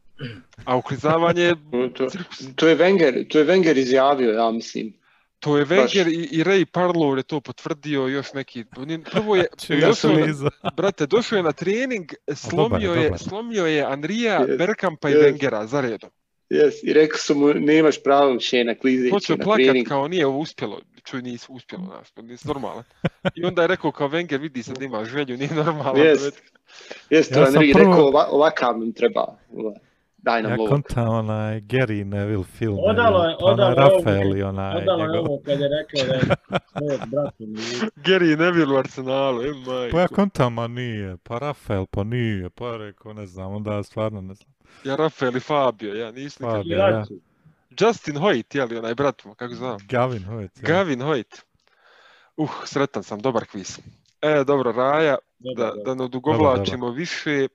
A uklizavanje je To, to je Wenger, to je Wenger izjavio, ja mislim. To je. Wenger i, i Ray Parlour je to potvrdio još neki. Prvo je, došao na, brate, došao je na trening, slomio je, dobar. slomio je Andrija, Yes, Berkampa i yes. Wengera za redom. Yes, I rekao su mu, nemaš pravo više na klizeći Počeo na plakat trening. kao nije ovo uspjelo. Čuj, nije uspjelo, znaš, to nisi normalan. I onda je rekao kao Wenger, vidi sad da ima želju, nije normalan. Yes. Jeste, Ja Andrij prvo- rekao, ova, ovakav nam treba. Daj nam Ja ovo. kontam onaj Gary Neville film. Odalo je- onaj odalo ovo Rafael i onaj Odalo je ovo kad je rekao da je svoj Gary Neville u Arsenalu, e majko. Pa ja kontam, a nije. Pa Rafael, pa nije. Pa rekao, ne znam, onda stvarno ne znam. Ja Rafael i Fabio, ja nisam nikad. Fabio, ja. Justin Hoyt, je li onaj brat mu, kako znam? Gavin Hoyt. ja. Gavin Hoyt. Uh, sretan sam, dobar kviz. E, dobro, Raja, Dobro, da, dobro. da ne odugovlačimo više,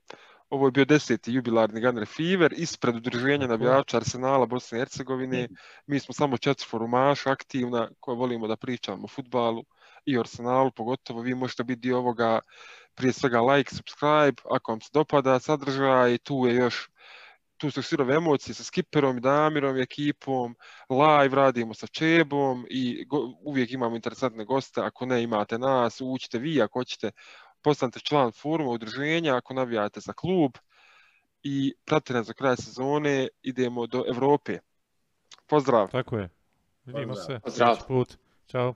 ovo je bio deseti jubilarni Gunner Fever, ispred udruženja navijača Arsenala Bosne i Hercegovine. Mi smo samo četiri forumaša aktivna koja volimo da pričamo o futbalu i o Arsenalu, pogotovo vi možete biti dio ovoga prije svega like, subscribe, ako vam se dopada sadržaj, tu je još tu su sirove emocije sa Skipperom i Damirom i ekipom, live radimo sa Čebom i go- uvijek imamo interesantne goste, ako ne imate nas, uđite vi ako hoćete, postanite član foruma udruženja, ako navijate za klub i pratite nas do kraja sezone, idemo do Europe. Pozdrav! Tako je. Vidimo Pozdrav. se. Pozdrav. put. Ćao.